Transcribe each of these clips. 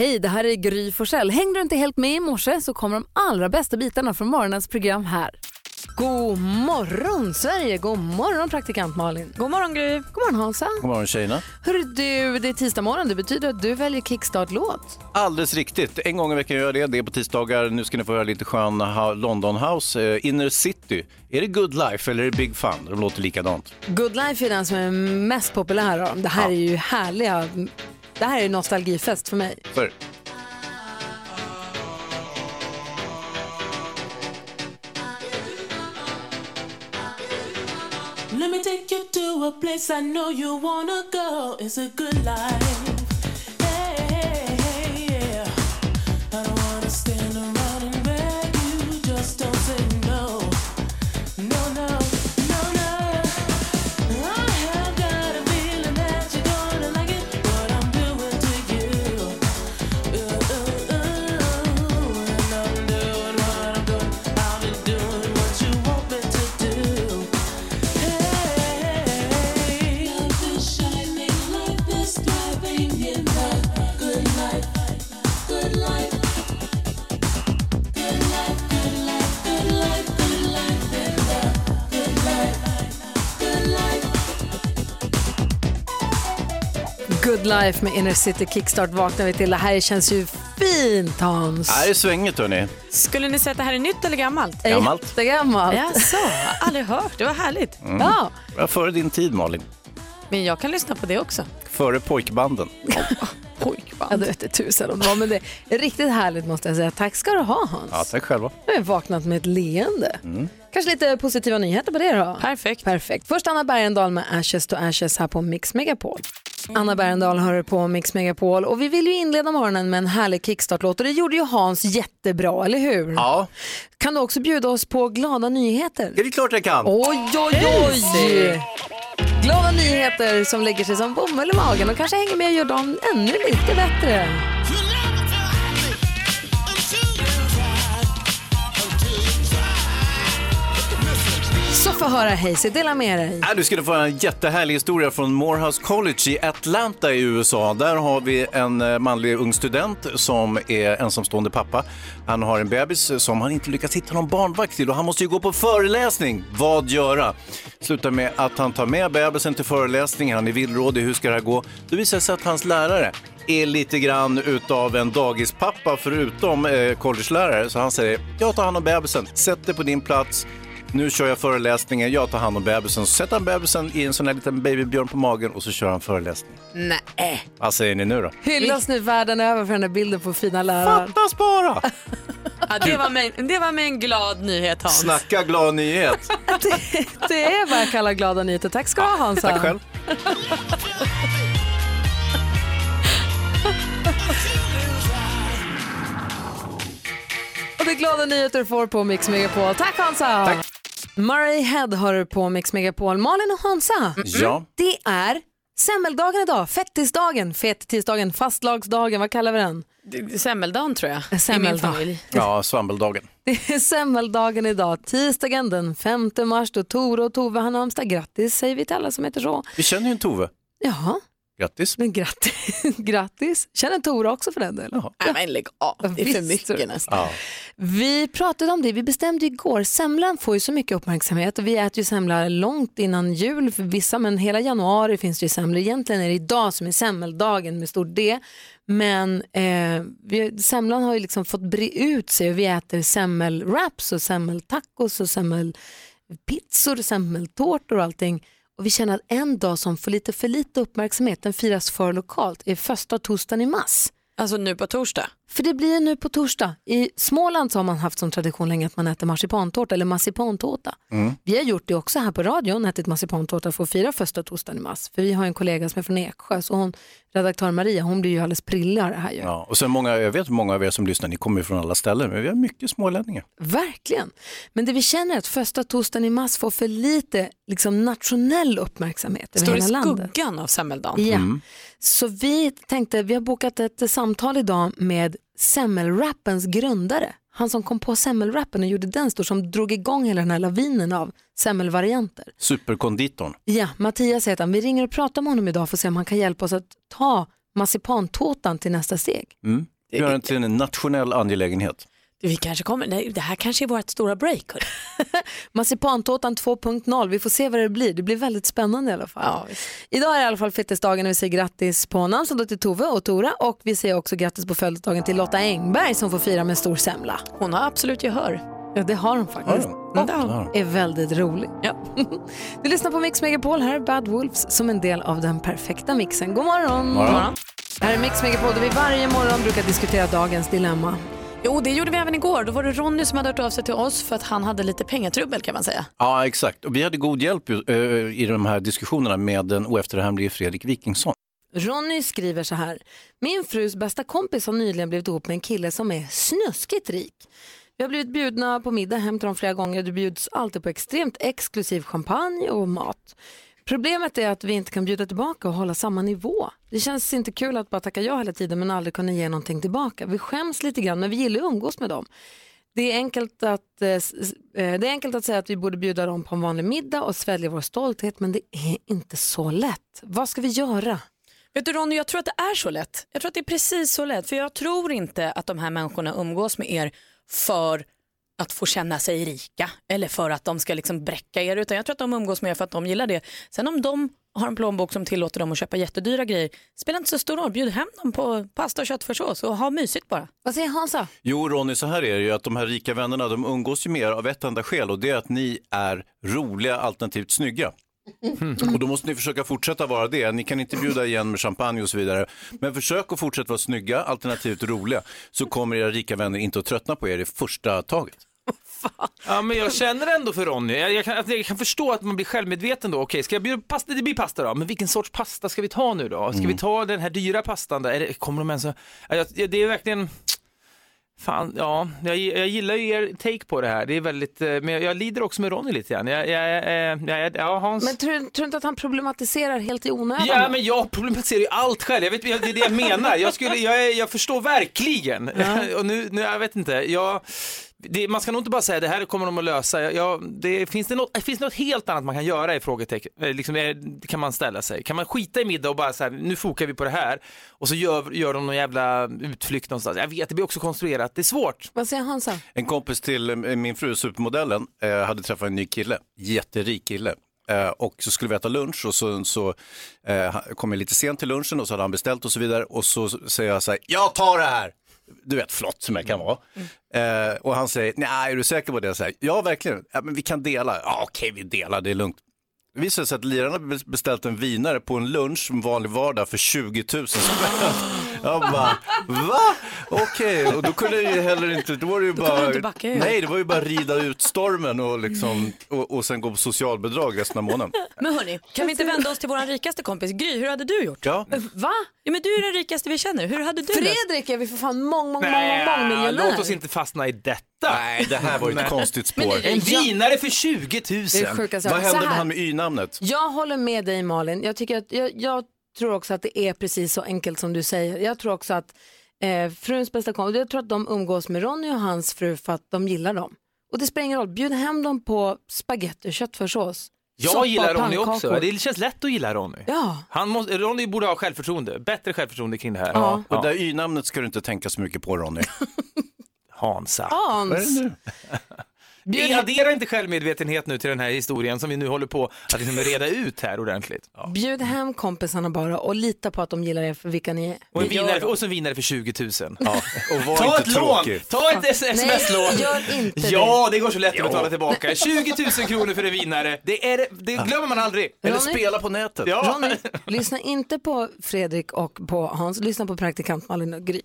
Hej, det här är Gry Forssell. Hängde du inte helt med i morse så kommer de allra bästa bitarna från morgonens program här. God morgon Sverige, god morgon praktikant Malin. God morgon Gry. God morgon Hansa. God morgon tjejerna. Hörru du, det är tisdag morgon. Det betyder att du väljer kickstart-låt. Alldeles riktigt. En gång i veckan gör jag det. Det är på tisdagar. Nu ska ni få höra lite skön London House. Eh, Inner City. Är det Good Life eller är det Big Fun? De låter likadant. Good Life är den som är mest populär av dem. Det här är ju härliga... Det här är nostalgifest för mig. För Let me take you to a place I know you wanna go. It's a good life. Good Life med Inner City Kickstart vaknar vi till. Det här känns ju fint Hans. här är svänget hörni. Skulle ni säga att det här är nytt eller gammalt? Gammalt. Jättegammalt. Jaså, aldrig hört. Det var härligt. Ja. Ja, före din tid Malin. Men jag kan lyssna på det också. Före pojkbanden. Ja, det vete tusan om det var, men det är riktigt härligt måste jag säga. Tack ska du ha Hans. Ja, tack själva. Nu har jag vaknat med ett leende. Kanske lite positiva nyheter på det då? Perfekt. Perfekt. Först Anna Bergendahl med Ashes to Ashes här på Mix Megapol. Anna Bergendahl hör på Mix Megapol och vi vill ju inleda morgonen med en härlig kickstart-låt och det gjorde ju Hans jättebra, eller hur? Ja, Kan du också bjuda oss på glada nyheter? det är klart jag kan. Oj, oj, oj! Glada nyheter som lägger sig som bomull i magen och kanske hänger med och gör dagen ännu lite bättre. Få höra Hayes, dela med dig. Ja, du skulle få höra en jättehärlig historia från Morehouse College i Atlanta i USA. Där har vi en eh, manlig ung student som är ensamstående pappa. Han har en bebis som han inte lyckats hitta någon barnvakt till och han måste ju gå på föreläsning. Vad göra? Slutar med att han tar med bebisen till föreläsningen. Han är villrådig. Hur ska det här gå? Det visar sig att hans lärare är lite grann utav en dagispappa förutom eh, collegelärare. Så han säger, jag tar hand om bebisen. Sätt dig på din plats. Nu kör jag föreläsningen, jag tar hand om bebisen. Så sätter han bebisen i en sån här liten babybjörn på magen och så kör han föreläsningen. Nej. Vad säger ni nu då? Hyllas nu världen över för den här bilden på fina lärare. Fattas bara! Ja, det, var med, det var med en glad nyhet Hans. Snacka glad nyhet. Det, det är vad jag kallar glada nyheter. Tack ska du ha Hansa. Tack själv. Och det är glada nyheter du får på Mix Megapol. Tack Hansa! Tack. Murray Head har du på Mix Megapol. Malin och Hansa, Ja. det är semmeldagen idag, fettisdagen, fettisdagen, fastlagsdagen, vad kallar vi den? Semmeldagen tror jag. I min Semmeldag. familj. Ja, svammeldagen. Det är semmeldagen idag, tisdagen den 5 mars då Tore och Tove har namnsdag. Grattis säger vi till alla som heter så. Vi känner ju en Tove. Ja, Grattis. men grattis. grattis. Känner Tore också för den delen? Nej, men lägg av. Det är för mycket nästan. Ja. Vi pratade om det, vi bestämde igår, semlan får ju så mycket uppmärksamhet och vi äter ju semla långt innan jul för vissa men hela januari finns det ju semlor. Egentligen är det idag som är semmeldagen med stor D. Men eh, vi, semlan har ju liksom fått bre ut sig och vi äter semmelwraps och semmeltacos och semmelpizzor och semmeltårtor och allting. Och vi känner att en dag som får lite för lite uppmärksamhet, den firas för lokalt, är första torsdagen i mars. Alltså nu på torsdag. För det blir nu på torsdag. I Småland så har man haft som tradition länge att man äter marsipantårta eller massipantårta. Vi har gjort det också här på radion, ätit massipantårta för att fira första torsdagen i mars. För vi har en kollega som är från Eksjö, så hon, redaktör Maria, hon blir ju alldeles prillig av det här ju. Ja. Och sen många, jag vet många av er som lyssnar, ni kommer ju från alla ställen, men vi har mycket smålänningar. Verkligen. Men det vi känner är att första torsdagen i mars får för lite liksom, nationell uppmärksamhet över Står i hela landet. skuggan av semmeldagen. Ja. Så vi tänkte, vi har bokat ett samtal idag med semmelrappens grundare. Han som kom på semmelrappen och gjorde den stor, som drog igång hela den här lavinen av semmelvarianter. Superkonditorn. Ja, Mattias heter han. Vi ringer och pratar med honom idag för att se om han kan hjälpa oss att ta marsipantårtan till nästa steg. Mm. Gör den till en nationell angelägenhet. Vi kanske kommer, nej, det här kanske är vårt stora break. Marsipantårtan 2.0, vi får se vad det blir. Det blir väldigt spännande i alla fall. Ja. Idag är i alla fall fettisdagen och vi säger grattis på namnsdagen till Tove och Tora och vi säger också grattis på födelsedagen till Lotta Engberg som får fira med stor semla. Hon har absolut gehör. Ja, det har hon faktiskt. Ja, Och ja. är väldigt rolig. Ja. Du lyssnar på Mix Megapol, här är Bad Wolves som en del av den perfekta mixen. God morgon! Morgon. Här är Mix Megapol där vi varje morgon brukar diskutera dagens dilemma. Jo, det gjorde vi även igår. Då var det Ronny som hade hört av sig till oss för att han hade lite pengatrubbel kan man säga. Ja, exakt. Och vi hade god hjälp eh, i de här diskussionerna med den oefterhärmlige Fredrik Wikingsson. Ronny skriver så här. Min frus bästa kompis har nyligen blivit ihop med en kille som är snuskigt rik. Vi har blivit bjudna på middag hem till dem flera gånger. Det bjuds alltid på extremt exklusiv champagne och mat. Problemet är att vi inte kan bjuda tillbaka och hålla samma nivå. Det känns inte kul att bara tacka ja hela tiden men aldrig kunna ge någonting tillbaka. Vi skäms lite grann men vi gillar att umgås med dem. Det är, enkelt att, eh, eh, det är enkelt att säga att vi borde bjuda dem på en vanlig middag och svälja vår stolthet men det är inte så lätt. Vad ska vi göra? Vet du Ronny, jag tror att det är så lätt. Jag tror att det är precis så lätt. För jag tror inte att de här människorna umgås med er för att få känna sig rika eller för att de ska liksom bräcka er. Utan jag tror att de umgås med er för att de gillar det. Sen om de har en plånbok som tillåter dem att köpa jättedyra grejer spelar inte så stor roll. Bjud hem dem på pasta och köttfärssås och ha mysigt bara. Vad säger Hansa? Jo, Ronny, så här är det ju att de här rika vännerna, de umgås ju med er av ett enda skäl och det är att ni är roliga alternativt snygga. Och då måste ni försöka fortsätta vara det. Ni kan inte bjuda igen med champagne och så vidare. Men försök att fortsätta vara snygga, alternativt roliga, så kommer era rika vänner inte att tröttna på er i första taget. Ja, men jag känner ändå för Ronny. Jag, jag, kan, att jag kan förstå att man blir självmedveten då. Okej, ska jag bjuda pasta? Det blir pasta då. Men vilken sorts pasta ska vi ta nu då? Ska vi ta den här dyra pastan? Då? Är det, kommer de ens att... Ja, jag- det är verkligen... Fan, ja, jag, jag gillar ju er take på det här. Det är väldigt, eh, men jag, jag lider också med Ronny lite grann. Jag, jag, jag, jag, ja, Hans. Men tror, tror du inte att han problematiserar helt i onödan? Ja, men jag problematiserar ju allt själv. Jag vet, det är det jag menar. Jag, skulle, jag, är- jag förstår verkligen. Och nu, nu, jag vet inte. Jag, det, man ska nog inte bara säga det här kommer de att lösa. Jag, det, finns, det något, finns det något helt annat man kan göra i frågetecken? Eh, Liksom, är, kan man ställa sig? Kan man skita i middag och bara så här, nu fokar vi på det här och så gör, gör de någon jävla utflykt någonstans. Jag vet, det blir också konstruerat. Det är svårt. Vad säger Hansa? En kompis till eh, min fru, supermodellen, eh, hade träffat en ny kille, jätterik kille. Och så skulle vi äta lunch och så, så eh, han- kom jag lite sent till lunchen och så hade han beställt och så vidare. Och så säger jag så här, jag tar det här! Du vet, flott som jag kan vara. Eh, och han säger, nej, är du säker på det? Så här, ja, verkligen. Ja, men vi kan dela. Ja, okej, vi delar, det är lugnt. Det visade sig att lirarna beställt en vinare på en lunch en vanlig vardag för 20 000 spänn. Jag bara, va? Okej, och då kunde jag ju heller inte, då var det ju du bara, inte backa nej det var ju bara rida ut stormen och, liksom, och, och sen gå på socialbidrag resten av månaden. Men hörni, kan vi inte vända oss till vår rikaste kompis Gry? Hur hade du gjort? Ja, Va? Ja, men du är den rikaste vi känner. Hur hade du löst? Fredrik är vi för fan mång, mång, mång, mång miljonär. låt oss inte fastna i detta. nej det här var ju ett konstigt spår. En vinare för 20 000. Det är sjukaste jag Vad hände med han med y-namnet? Jag håller med dig Malin. Jag, tycker att, jag, jag tror också att det är precis så enkelt som du säger. Jag tror också att eh, fruns bästa kompis, jag tror att de umgås med Ronny och hans fru för att de gillar dem. Och det spelar ingen roll, bjud hem dem på spaghetti och köttfärssås. Jag soppa gillar Ronny också. Det känns lätt att gilla Ronny. Ja. Han måste, Ronny borde ha självförtroende, bättre självförtroende kring det här. Ja. Och det där y-namnet ska du inte tänka så mycket på Ronny. Hansa. Vad är Hans, det nu? Vi adderar inte självmedvetenhet nu till den här historien som vi nu håller på att liksom reda ut här ordentligt. bjud hem kompisarna bara och lita på att de gillar er för vilka ni är. Och, en vinare, och så vinare för 20 000. Ja, och var Ta inte ett lån! tråkig. Ta ett sms-lån! Nej, gör inte Ja, det går så lätt att betala tillbaka. 20 000 kronor för en vinare. Det, är, det glömmer man aldrig. Eller Ronny? spela på nätet. Ja. Ronny, lyssna inte på Fredrik och på Hans, lyssna på praktikant Malin och Gry.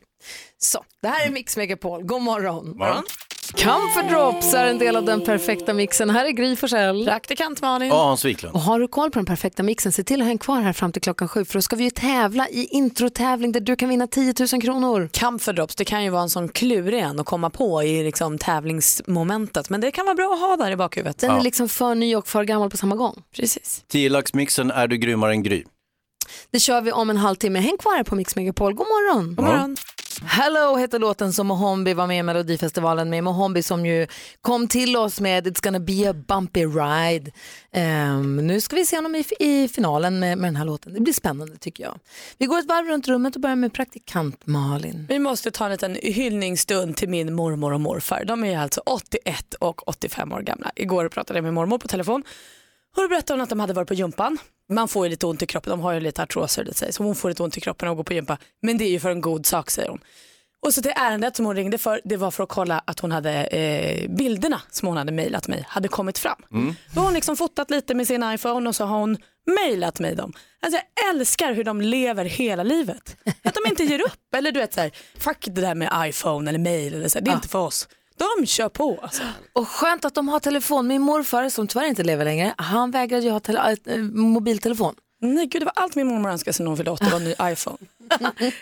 Så, det här är Mix Megapol, god morgon. Va? Comfort Drops är en del av den perfekta mixen. Här är Gry Forssell. Praktikant Malin. Ja, Hans Wiklund. Och har du koll på den perfekta mixen, se till att hänga kvar här fram till klockan sju för då ska vi ju tävla i introtävling där du kan vinna 10 000 kronor. Camphor drops, det kan ju vara en sån klurig en att komma på i liksom tävlingsmomentet. Men det kan vara bra att ha där i bakhuvudet. Den är liksom för ny och för gammal på samma gång. Precis. 10-laxmixen är du grymmare än Gry. Det kör vi om en halvtimme. Häng kvar här på Mix Megapol. God morgon. God morgon. Hello heter låten som Mohombi var med i Melodifestivalen med. Mohombi som ju kom till oss med It's gonna be a bumpy ride. Um, nu ska vi se honom i, i finalen med, med den här låten. Det blir spännande tycker jag. Vi går ett varv runt rummet och börjar med praktikant Malin. Vi måste ta en liten hyllningsstund till min mormor och morfar. De är alltså 81 och 85 år gamla. Igår pratade jag med mormor på telefon. Hon berättade att de hade varit på gympan. Man får ju lite ont i kroppen, de har ju lite artroser det sägs. Så hon får lite ont i kroppen och går på gympa. Men det är ju för en god sak säger hon. Och så det ärendet som hon ringde för, det var för att kolla att hon hade eh, bilderna som hon hade mejlat mig hade kommit fram. Då har hon liksom fotat lite med sin iPhone och så har hon mejlat mig dem. Alltså jag älskar hur de lever hela livet. Att de inte ger upp. Eller du vet så här, fuck det där med iPhone eller mail eller så här, det är inte för oss. De kör på alltså. Och skönt att de har telefon. Min morfar som tyvärr inte lever längre, han vägrade ju ha tele- äh, mobiltelefon. Nej gud det var allt min mormor önskade sig när hon fyllde 80 var en ny iPhone.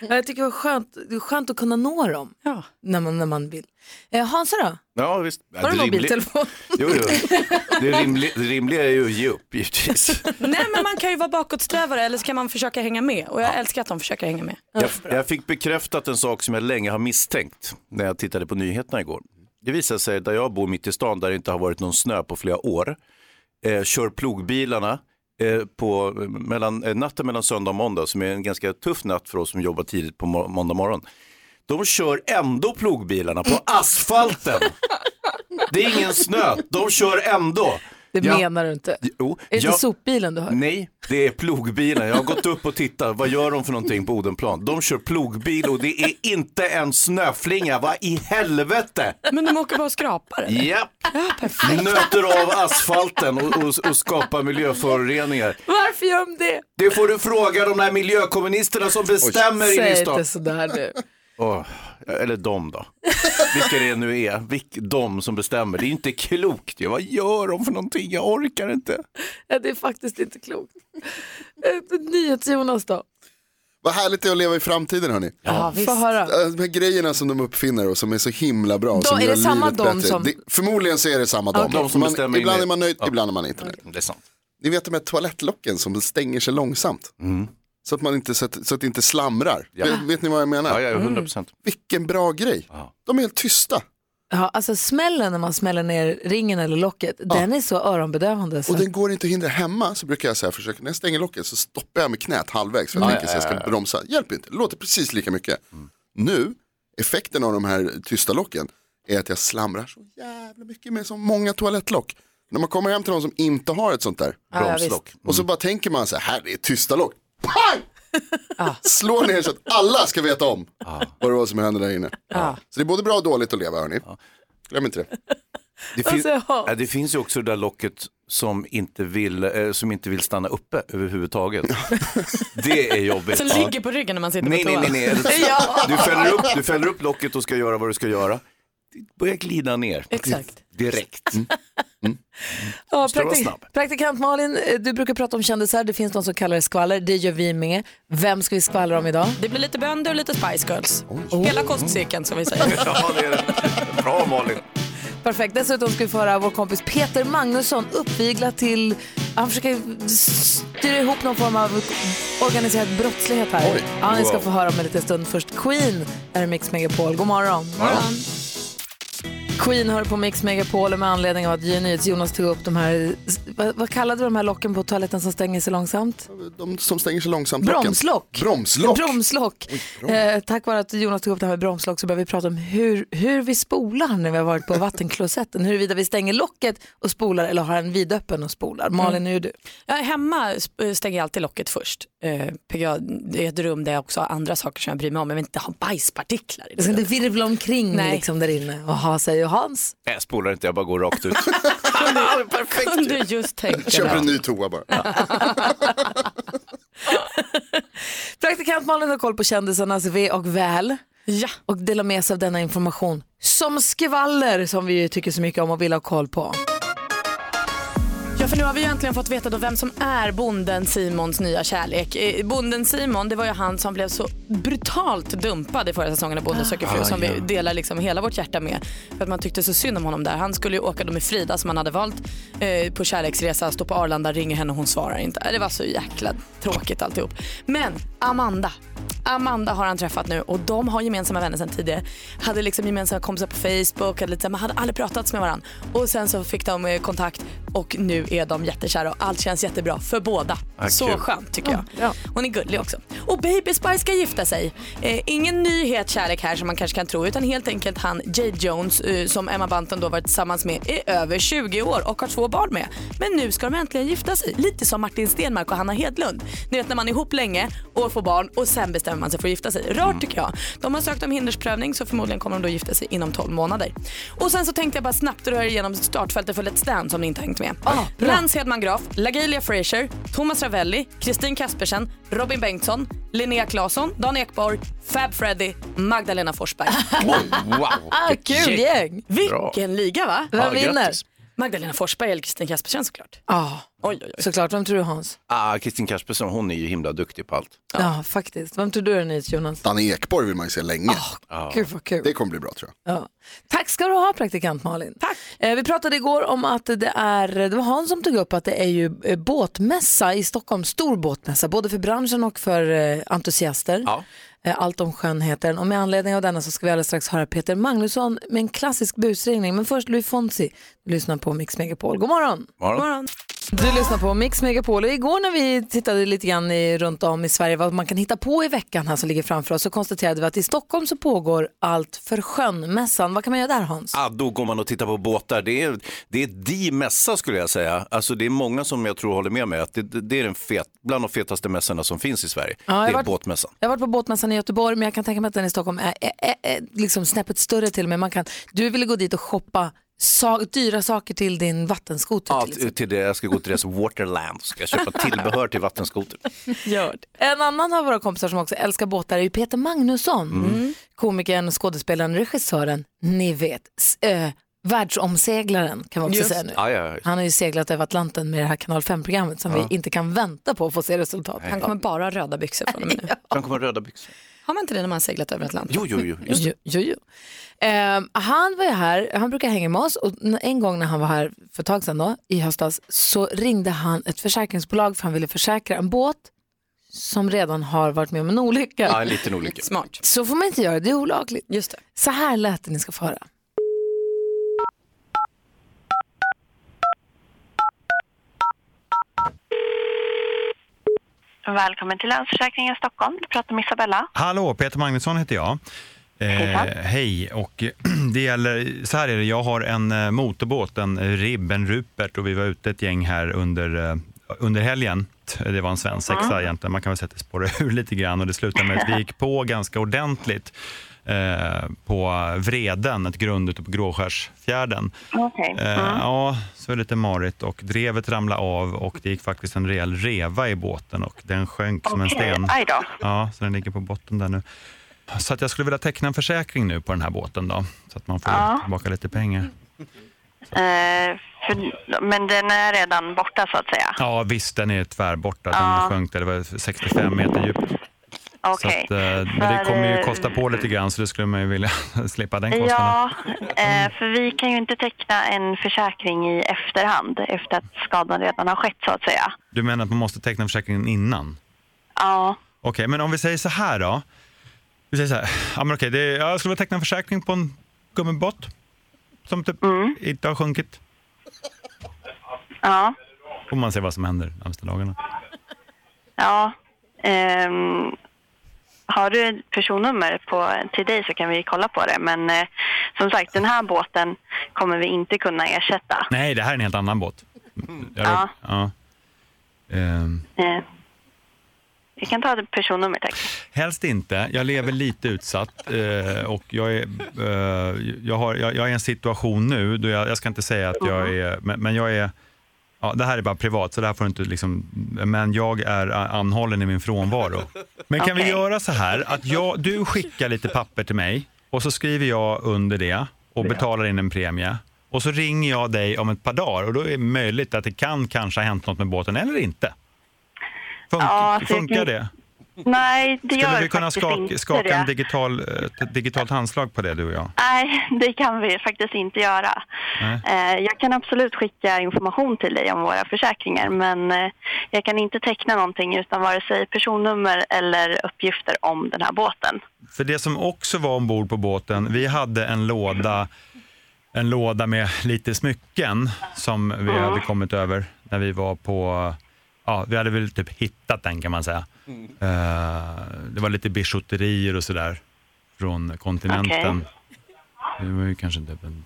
Jag tycker det var skönt, det är skönt att kunna nå dem Ja. när man, när man vill. Eh, Hansa då? Ja, visst. Ja, Har du mobiltelefon? Jo, jo. Det, rimliga, det rimliga är ju att ge upp givetvis. Nej men man kan ju vara bakåtsträvare eller så kan man försöka hänga med och jag älskar att de försöker hänga med. Jag, jag fick bekräftat en sak som jag länge har misstänkt när jag tittade på nyheterna igår. Det visar sig där jag bor mitt i stan där det inte har varit någon snö på flera år. Eh, kör plogbilarna eh, på mellan, eh, natten mellan söndag och måndag som är en ganska tuff natt för oss som jobbar tidigt på må- måndag morgon. De kör ändå plogbilarna på asfalten. Det är ingen snö, de kör ändå. Det Ja. menar du inte. Jo, Är det jag- sopbilen du har? Nej, det är plogbilen. Jag har gått upp och tittat. Vad gör de för någonting på Odenplan? De kör plogbil och det är inte en snöflinga. Vad i helvete? Men de åker bara och skrapar eller? Japp. Nöter av asfalten och, och, och skapar miljöföroreningar. Varför gör de det? Det får du fråga de där miljökommunisterna som bestämmer inne i Säg stan. inte sådär nu. Åh, eller de då. Vilka det nu är. Vilk, de som bestämmer. Det är inte klokt. ju. Vad gör de för någonting? Jag orkar inte. Ja, det är faktiskt inte klokt. Eh, NyhetsJonas då? Vad härligt det är att leva i framtiden hörni. Ja, höra. Äh, De här grejerna som de uppfinner och som är så himla bra. Då som är gör det samma livet de bättre. som- Det, förmodligen så är det samma de. De som man, ibland in är man nöjd, Ja. ibland är man inte nöjd. Det är sant. Ni vet de här toalettlocken som stänger sig långsamt. Mm. Så, att man inte, så, att, så att det inte slamrar. Ja. Vet, vet ni vad jag menar? Ja, ja, 100 procent. Vilken bra grej. Ja. De är helt tysta. Ja, alltså smällen när man smäller ner ringen eller locket, den är så öronbedövande. Så. Och den går inte att hindra hemma så brukar jag säga, försöka, när jag stänger locket så stoppar jag med knät halvvägs för jag Ja, tänker så jag ska bromsa. Hjälper inte, det låter precis lika mycket. Nu, effekten av de här tysta locken är att jag slamrar så jävla mycket med så många toalettlock. När man kommer hem till någon som inte har ett sånt där Ja, ja, bromslock och Mm. så bara tänker man så här, här är tysta lock. Pang! Slår ner så att alla ska veta om vad det var som hände där inne. Så det är både bra och dåligt att leva hörni. Glöm inte det. Det, fin- Alltså, ja. det finns ju också det där locket som inte vill, eh, som inte vill stanna uppe överhuvudtaget. det är jobbigt. Som ligger på ryggen när man sitter Nej, på nej, toa. nej. nej. Du, fäller upp, du fäller upp locket och ska göra vad du ska göra. Börjar glida ner. Exakt. Direkt. Ja, Ska vara praktik- praktikant Malin, eh, du brukar prata om kändisar, det finns de som kallar det skvaller, det gör vi med. Vem ska vi skvallra om idag? Det blir lite bönder och lite Spice Girls. Hela kostcirkeln som vi säger. Ja, det är det. Bra Malin. Perfekt, dessutom ska vi få höra vår kompis Peter Magnusson uppvigla till, han försöker styra ihop någon form av organiserad brottslighet här. Ja, ni ska få höra om en liten stund. Först Queen, är Mix Megapol. God morgon. Queen hör på Mix Megapol med anledning av att Nyhets Jonas tog upp de här, vad, vad kallade du de här locken på toaletten som stänger sig långsamt? De som stänger sig långsamt. locken. Bromslock. Bromslock. Bromslock. Eh, tack vare att Jonas tog upp det här med bromslock så börjar vi prata om hur, hur vi spolar när vi har varit på vattenklosetten. Huruvida vi stänger locket och spolar eller har en vidöppen och spolar. Malin, hur är du? Ja, hemma stänger jag alltid locket först. Eh, PGA, det är ett rum där jag också har andra saker som jag bryr mig om. Jag vill inte ha bajspartiklar i Jag ska det. inte virvla omkring Nej. liksom där inne och ha sig och Hans. Nej, Jag spolar inte, jag bara går rakt ut. Kunde just tänka Köper en ny toa bara. Praktikant Malin har koll på kändisarnas ve och väl Ja. och delar med sig av denna information som skvaller som vi tycker så mycket om och vill ha koll på. Ja, för nu har vi ju äntligen fått veta då vem som är bonden Simons nya kärlek. Eh, Bonden Simon, det var ju han som blev så brutalt dumpad i förra säsongen av Bonden söker fru som vi delar liksom hela vårt hjärta med. För att man tyckte så synd om honom där. Han skulle ju åka då med Frida som han hade valt eh, på kärleksresa, stå på Arlanda, ringer henne och hon svarar inte. Eh, Det var så jäkla tråkigt alltihop. Men Amanda, Amanda har han träffat nu och de har gemensamma vänner sedan tidigare. Hade liksom gemensamma kompisar på Facebook, hade lite, man hade aldrig pratats med varandra. Och sen så fick de eh, kontakt och nu är de jättekära och allt känns jättebra för båda. Ah, så kul. skönt tycker jag. Hon är gullig också. Och Baby Spice ska gifta sig. Eh, ingen nyhet kärlek här som man kanske kan tro utan helt enkelt han Jay Jones eh, som Emma Bunton då varit tillsammans med i över 20 år och har två barn med. Men nu ska de äntligen gifta sig. Lite som Martin Stenmark och Hanna Hedlund. Ni vet när man är ihop länge och får barn och sen bestämmer man sig för att gifta sig. Rart tycker jag. De har sökt om hindersprövning så förmodligen kommer de då gifta sig inom 12 månader. Och sen så tänkte jag bara snabbt röra igenom startfältet för Let's Dance om ni inte hängt med. Lance Hedman Graf, LaGalia Frazier, Thomas Ravelli, Kristin Kaspersen, Robin Bengtsson, Linnea Claesson, Dan Ekborg, Fab Freddy, Magdalena Forsberg. Wow! Ah, kul gäng! Vilken liga va? Vem Ja, vinner? grattis. Magdalena Forsberg eller Kristin Kaspersen såklart. Ja, Oj, oj, oj. såklart. Vem tror du Hans? Ah, Kristin Kaspersen, hon är ju himla duktig på allt. Ja, faktiskt. Vem tror du är nytt Jonas? Danne Ekborg vill man ju se länge. Gud vad kul. Det kommer bli bra tror jag. Ja. Tack ska du ha praktikant Malin. Tack. Eh, vi pratade igår om att det är, det var Hans som tog upp att det är ju eh, båtmässa i Stockholm, stor båtmässa, både för branschen och för eh, entusiaster. Ja. Eh, allt om skönheten och med anledning av denna så ska vi alldeles strax höra Peter Magnusson med en klassisk busringning. Men först Louis Fonsi, du lyssnar på Mix Megapol. God morgon! Morgon. Morgon. Du lyssnar på Mix Megapol och igår när vi tittade lite grann i, runt om i Sverige vad man kan hitta på i veckan här som ligger framför oss så konstaterade vi att i Stockholm så pågår allt för sjön-mässan. Vad kan man göra där Hans? Ah, då går man och tittar på båtar. Det är, det är de mässa skulle jag säga. Alltså, det är många som jag tror håller med mig att det, det är den fet, bland de fetaste mässorna som finns i Sverige. har det är varit- båtmässan. Jag har varit på båtmässan i Göteborg men jag kan tänka mig att den i Stockholm är, är, är, är liksom snäppet större till och med. Man kan, du ville gå dit och shoppa sa, dyra saker till din vattenskoter Ja, till till det, jag ska gå till deras Waterland och ska köpa tillbehör till vattenskoter. Gör det. En annan av våra kompisar som också älskar båtar är Peter Magnusson. Mm. Komikern, skådespelaren, regissören, ni vet, s- ö, världsomseglaren kan man också Just säga nu. Ja, ja, ja. Han har ju seglat över Atlanten med det här kanal 5-programmet som vi inte kan vänta på att få se resultat. Han kommer bara ha röda byxor från och med nu. Han kommer röda byxor. Har man inte det när man seglat över Atlanten? Jo, jo, jo. Just. Jo, jo, jo. Ehm, han var ju här, han brukar hänga med oss och en gång när han var här för ett tag sedan då, i höstas så ringde han ett försäkringsbolag för han ville försäkra en båt som redan har varit med om en olycka. Ja, en liten olycka. Smart. Så får man inte göra, det är olagligt. Just det. Så här lät det ni ska få höra. Välkommen till Länsförsäkringen Stockholm. Du pratar med Isabella. Hallå, Peter Magnusson heter jag. Eh, hej, och det gäller, så här är det, jag har en eh, motorbåt, en Ribb, en Rupert och vi var ute ett gäng här under, eh, under helgen. Det var en svensk sexa egentligen, man kan väl säga att det spårade ur lite grann och det slutade med att vi gick på ganska ordentligt eh, på Vreden, ett grund ute på Gråskärsfjärden. Okej. Eh, Ja, så är det lite marigt och drevet ramlade av och det gick faktiskt en rejäl reva i båten och den sjönk som en sten. aj då. Ja, så den ligger på botten där nu. Så att jag skulle vilja teckna en försäkring nu på den här båten då, så att man får Ja. tillbaka lite pengar. Eh, för, men den är redan borta så att säga. Ja, visst, den är tvärborta. Den Ja. sjönk det var 65 meter djupt. Så Okej. att, eh, men det kommer ju eh, kosta på lite grann, så det skulle man ju vilja slippa den kostnaden. Ja, eh, för vi kan ju inte teckna en försäkring i efterhand efter att skadan redan har skett så att säga. Du menar att man måste teckna försäkringen innan? Ja, Okej, men om vi säger så här då. Vi säger så här, ja, men okej, det jag skulle vilja teckna en försäkring på en gummibåt som typ Mm. inte har sjunkit. ja, Får man se vad som händer de närmaste dagarna. ja. Ehm, har du ett personnummer på, till dig så kan vi kolla på det. Men eh, som sagt, den här båten kommer vi inte kunna ersätta. Nej, det här är en helt annan båt. Jag, Ja. ja. Ehm, Eh, vi kan ta ett personnummer tack. helst inte. Jag lever lite utsatt eh, och jag är, eh, jag, har, jag, jag är i en situation nu, då jag, jag ska inte säga att jag är, men, men jag är Ja, det här är bara privat, så det här får du inte liksom, men jag är anhållen i min frånvaro. Men kan vi Okej. göra så här, att jag, du skickar lite papper till mig och så skriver jag under det och betalar in en premie. Och så ringer jag dig om ett par dagar och då är det möjligt att det kan kanske ha hänt något med båten eller inte. Fun- Ja, funkar kan- det? Nej, det Skulle gör vi kunna skaka, skaka en digital, eh, ett digitalt handslag på det, du och jag? Nej, det kan vi faktiskt inte göra. Nej. Eh, Jag kan absolut skicka information till dig om våra försäkringar men eh, jag kan inte teckna någonting utan vare sig personnummer eller uppgifter om den här båten. För det som också var ombord på båten, vi hade en låda, en låda med lite smycken som vi hade kommit över när vi var på, ja vi hade väl typ hittat den kan man säga. Eh, det var lite bijouterier och sådär från kontinenten. Det var ju kanske typ en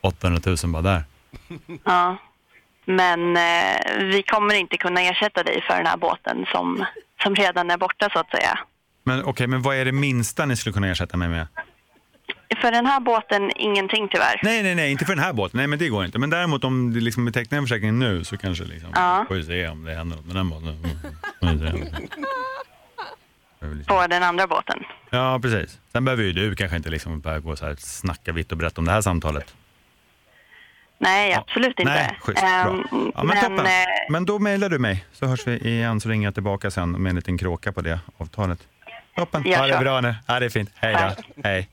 800 000 bara där. Ja. Men eh, vi kommer inte kunna ersätta dig för den här båten som, som redan är borta så att säga. Men okej, men vad är det minsta ni skulle kunna ersätta mig med? För den här båten ingenting tyvärr. Nej, nej, nej, inte för den här båten. Nej, men det går inte. Men däremot om det liksom tecknar en försäkring nu så kanske liksom, Ja. får vi se om det händer något med den båten. Mm. Väl liksom- På den andra båten. Ja, precis. Sen behöver ju du kanske inte liksom börja gå så här, snacka vitt och brett om det här samtalet. Nej, absolut inte. Nej, schysst. Bra. Ehm, Ja, men, men toppen. eh, Men då mejlar du mig så hörs vi igen så ringer jag tillbaka sen med en liten kråka på det avtalet. Toppen. Ha det bra nu. Ja, det är fint. Hej då. Hej.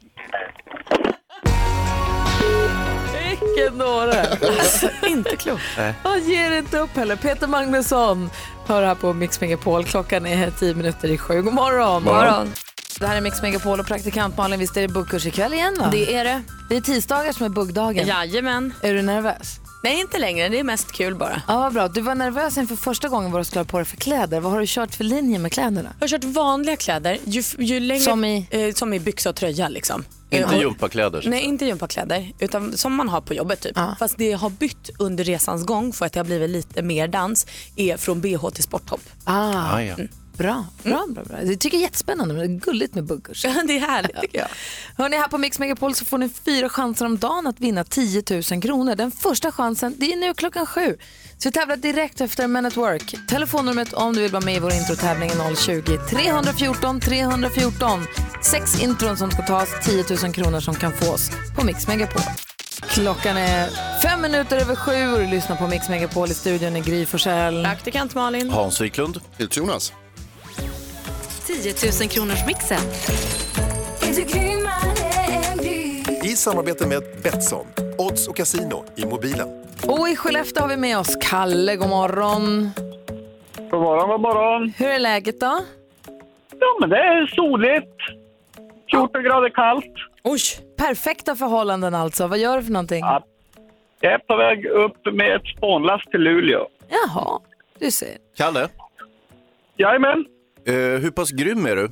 Vilken dåre! Alltså, inte klokt. Och ger inte upp heller. Peter Magnusson hör här på Mix Megapol. Klockan är tio minuter i sju. God morgon! Morgon. Det här är Mix Megapol och praktikant Malin. Visst är det buggkurs ikväll igen va? Det är det. Det är tisdagar som är buggdagen. Jajamän. Är du nervös? Nej, inte längre. Det är mest kul bara. Ja, vad bra. Du var nervös inför första gången vad du skulle ha på dig för kläder. Vad har du kört för linje med kläderna? Jag har kört vanliga kläder. Ju, ju längre, Som i? Eh, som i byxa och tröja liksom. Inte gympakläder. Nej, inte gympakläder, utan som man har på jobbet typ. Ja. Fast det jag har bytt under resans gång för att det har blivit lite mer dans är från bh till sporttopp. Ah, Ah, ja. Bra, bra, bra, bra. Det tycker jag är jättespännande. men Det är gulligt med buggkurs. det är härligt tycker jag. Hörrni, här på Mix Megapol så får ni fyra chanser om dagen att vinna 10 000 kronor. Den första chansen, det är nu klockan sju. Så vi tävlar direkt efter Men at Work. Telefonnumret om du vill vara med i vår introtävling är 020-314 314. Sex intron som ska tas, 10 000 kronor som kan fås på Mix Megapol. Klockan är fem minuter över sju och du lyssnar på Mix Megapol i studion i Gry Forssell. Praktikant Malin. Hans Wiklund. Jonas. 10 000 kronors mixen. I samarbete med Betsson, odds och casino i mobilen. Och i Skellefteå har vi med oss Kalle. God morgon. God morgon, god morgon. Hur är läget då? Ja, men det är soligt. 14 grader kallt. Oj, Perfekta förhållanden alltså. Vad gör du för någonting? Ja. Jag är på väg upp med ett spånlast till Luleå. Jaha, du ser. Kalle, Jajamän. Eh, hur pass grym är du?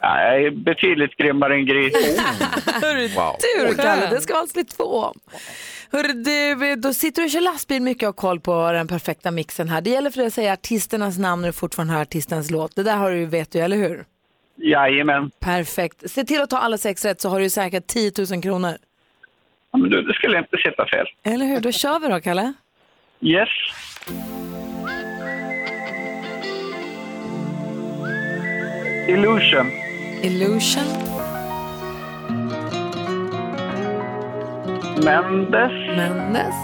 Är betydligt grymmare än gris. Wow. Du Kalle, det ska vara slå två om. Hörru, du, då sitter du och kör lastbil mycket och har koll på den perfekta mixen här. Det gäller för dig att säga artisternas namn när du fortfarande hör artistens låt. Det där har du, vet du, eller hur? Jajamän. Perfekt. Se till att ta alla sex rätt så har du säkert 10 000 kronor. Ja, men du, det skulle inte sitta fel. Eller hur? Då kör vi då, Kalle. Yes. Illusion. Illusion. Mendes. Mendes.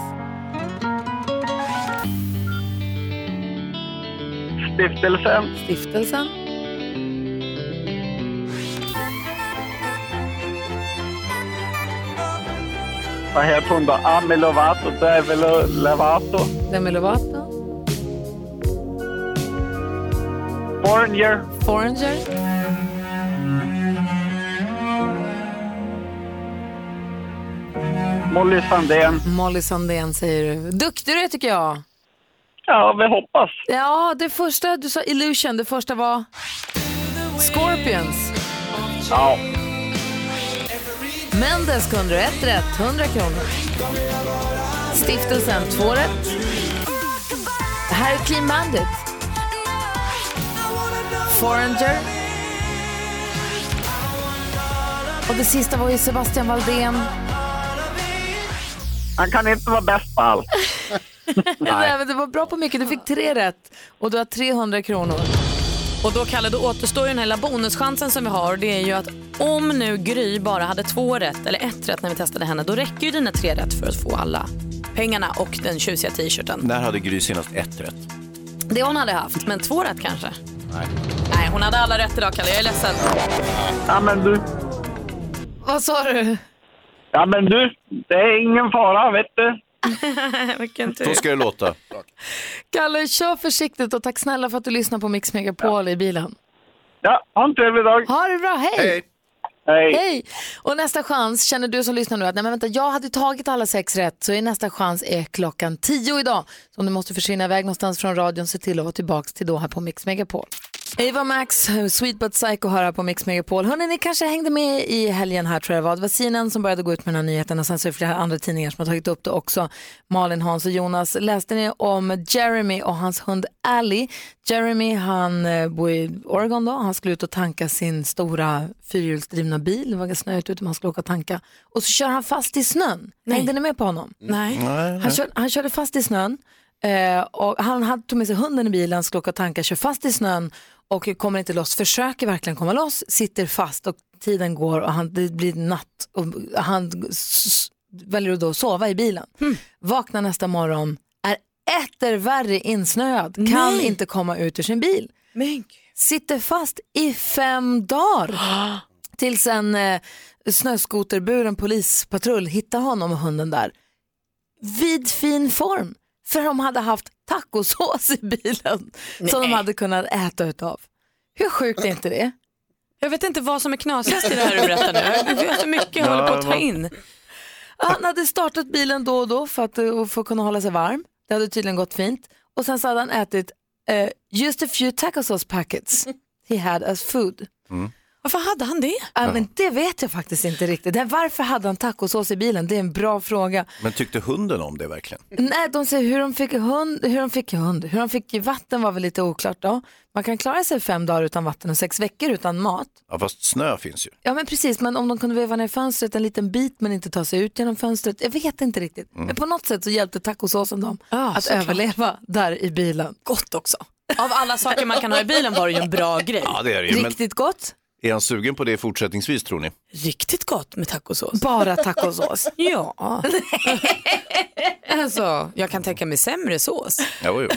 Stiftelsen. Stiftelsen. Vad heter hon då? Ami Lovato. Demi Lovato. Demi Lovato. Foreigner. Foreigner. Molly Sandén. Molly Sandén säger du. Duktig du är tycker jag. Ja, vi hoppas. Ja, det första, du sa Illusion, det första var Scorpions. Ja. Mendes kunde du, ett rätt, 100 kronor. Stiftelsen, två rätt. Det här är Clean Bandit. Foreigner. Och det sista var ju Sebastian Valdén. Han kan inte vara bäst på allt. Nej. men det var bra på mycket, du fick tre rätt och du har 300 kronor. Och då Kalle, då återstår ju den hela bonuschansen som vi har. Det är ju att om nu Gry bara hade två rätt eller ett rätt när vi testade henne, då räcker ju dina tre rätt för att få alla pengarna och den tjusiga t-shirten. När hade Gry senast ett rätt? Det hon hade haft, men två rätt kanske. Nej, hon hade alla rätt idag Kalle, jag är ledsen. Ja men du. Vad sa du? Ja men du, det är ingen fara vet du. Vilken Så ska det låta. Kalle, kör försiktigt och tack snälla för att du lyssnar på Mix Megapol i bilen. Ja, ha en trevlig dag. Ha det bra, hej! Hej. Hej. Hej! Och nästa chans, känner du som lyssnar nu att nej men vänta, jag hade tagit alla sex rätt, så är nästa chans är klockan tio idag. Så om du måste försvinna iväg någonstans från radion, se till att vara tillbaka till då här på Mix Megapol. Ava Max, Sweet But Psycho här på Mix Megapol. Hörrni, ni kanske hängde med i helgen här tror jag det var. Det var CNN som började gå ut med den här nyheten och sen så är det flera andra tidningar som har tagit upp det också. Malin, Hans och Jonas. Läste ni om Jeremy och hans hund Ally? Jeremy han eh, bor i Oregon då. Han skulle ut och tanka sin stora fyrhjulsdrivna bil. Det var ganska snöigt ute, man skulle åka och tanka. Och så kör han fast i snön. Hängde ni med på honom? Nej. Han, kör, han körde fast i snön eh, och han hade, tog med sig hunden i bilen, skulle åka och tanka, kör fast i snön och kommer inte loss, försöker verkligen komma loss, sitter fast och tiden går och han, det blir natt och han väljer då att sova i bilen. Vaknar nästa morgon, är etter värre insnöad, kan Nej. inte komma ut ur sin bil. Men. Sitter fast i fem dagar. Tills en eh, snöskoterburen polispatrull hittar honom och hunden där. Vid fin form. För de hade haft tacosås i bilen som de hade kunnat äta utav. Hur sjukt är inte det? Jag vet inte vad som är knasigast i det här du berättar nu. Det är så mycket jag håller på att ta in. Han hade startat bilen då och då för att, eh, för att kunna hålla sig varm. Det hade tydligen gått fint. Och sen så hade han ätit eh, just a few taco sauce packets he had as food. Varför hade han det? Ja, men det vet jag faktiskt inte riktigt. Det- Varför hade han tacosås i bilen? Det är en bra fråga. Men tyckte hunden om det verkligen? Nej, de säger hur de fick hund, hur de fick hund, hur de fick vatten var väl lite oklart då. Man kan klara sig fem dagar utan vatten och sex veckor utan mat. Ja, fast snö finns ju. Ja men precis, men om de kunde veva ner fönstret en liten bit men inte ta sig ut genom fönstret. Jag vet inte riktigt. Men på något sätt så hjälpte tacosåsen dem att såklart. överleva där i bilen. Gott också. Av alla saker man kan ha i bilen var det ju en bra grej. Ja, det är det ju. Men Riktigt gott, är han sugen på det fortsättningsvis tror ni? Riktigt gott med tacosås. bara tacosås. Ja. alltså, jag kan tänka mig sämre sås. Jo, jo.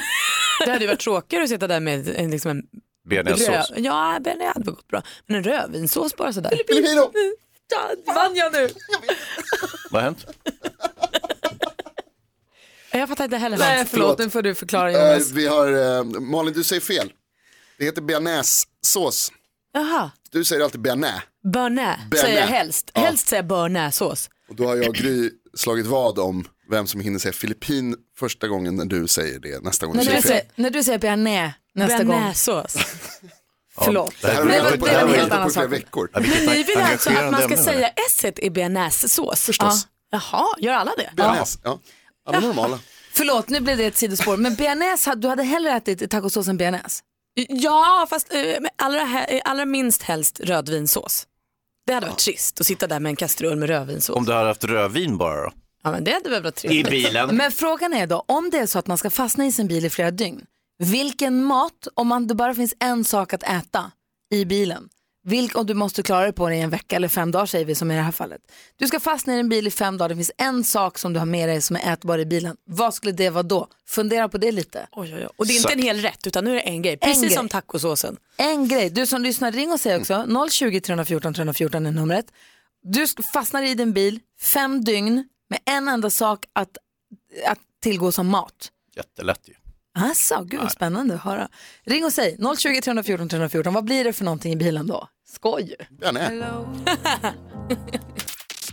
Det hade ju varit tråkigare att sitta där med en, liksom en Bearnaisesås. Ja, det hade väl gått bra. Men en rödvinssås bara sådär. Filipino! Ja, vann jag nu? Vad har hänt? Jag fattar inte heller. Nej förlåt, nu får du förklara Jonas. vi har, eh, Malin du säger fel. Det heter bearnaisesås. Jaha. Du säger alltid bearnaise. Börnä. säger jag helst. Ja. Helst säger jag börnäsås. Och då har jag och Gry slagit vad om vem som hinner säga Filippin första gången när du säger det nästa gång du När säger du, fel. säger, när du säger bearnaise nästa gång, Bearnaisesås. förlåt. Det här vi det det har en vi helt annan sak. veckor. Ja, Men ni vill alltså att man ska ämne, säga s i bearnaisesås? Förstås. Jaha, gör alla det? Bearnaise, ja. Alla normala. Förlåt, nu blev det ett sidospår. Men bearnaise, du hade hellre ätit tacosås än bearnaise? Ja, fast eh, allra, he- eh, allra minst helst rödvinsås. Det hade varit trist att sitta där med en kastrull med rödvinsås. Om du hade haft rödvin bara då? Ja, men det hade väl varit I trevligt. bilen. Men frågan är då, om det är så att man ska fastna i sin bil i flera dygn, vilken mat, om man, det bara finns en sak att äta i bilen, vilk, och du måste klara dig på det i en vecka eller fem dagar säger vi som i det här fallet. Du ska fastna i din bil i fem dagar, det finns en sak som du har med dig som är ätbar i bilen. Vad skulle det vara då? Fundera på det lite. Oj, oj, oj. Och det är inte en hel rätt utan nu är det en grej. Precis grej. som tacosåsen. En grej, du som lyssnar, ring och säg också, 020 314 314 är numret. Du fastnar i din bil fem dygn med en enda sak att, att tillgå som mat. Jättelätt ju. Alltså, gud vad spännande att höra. Ring och säg 020 314 314, vad blir det för någonting i bilen då? Skoj ju. Bearnaise.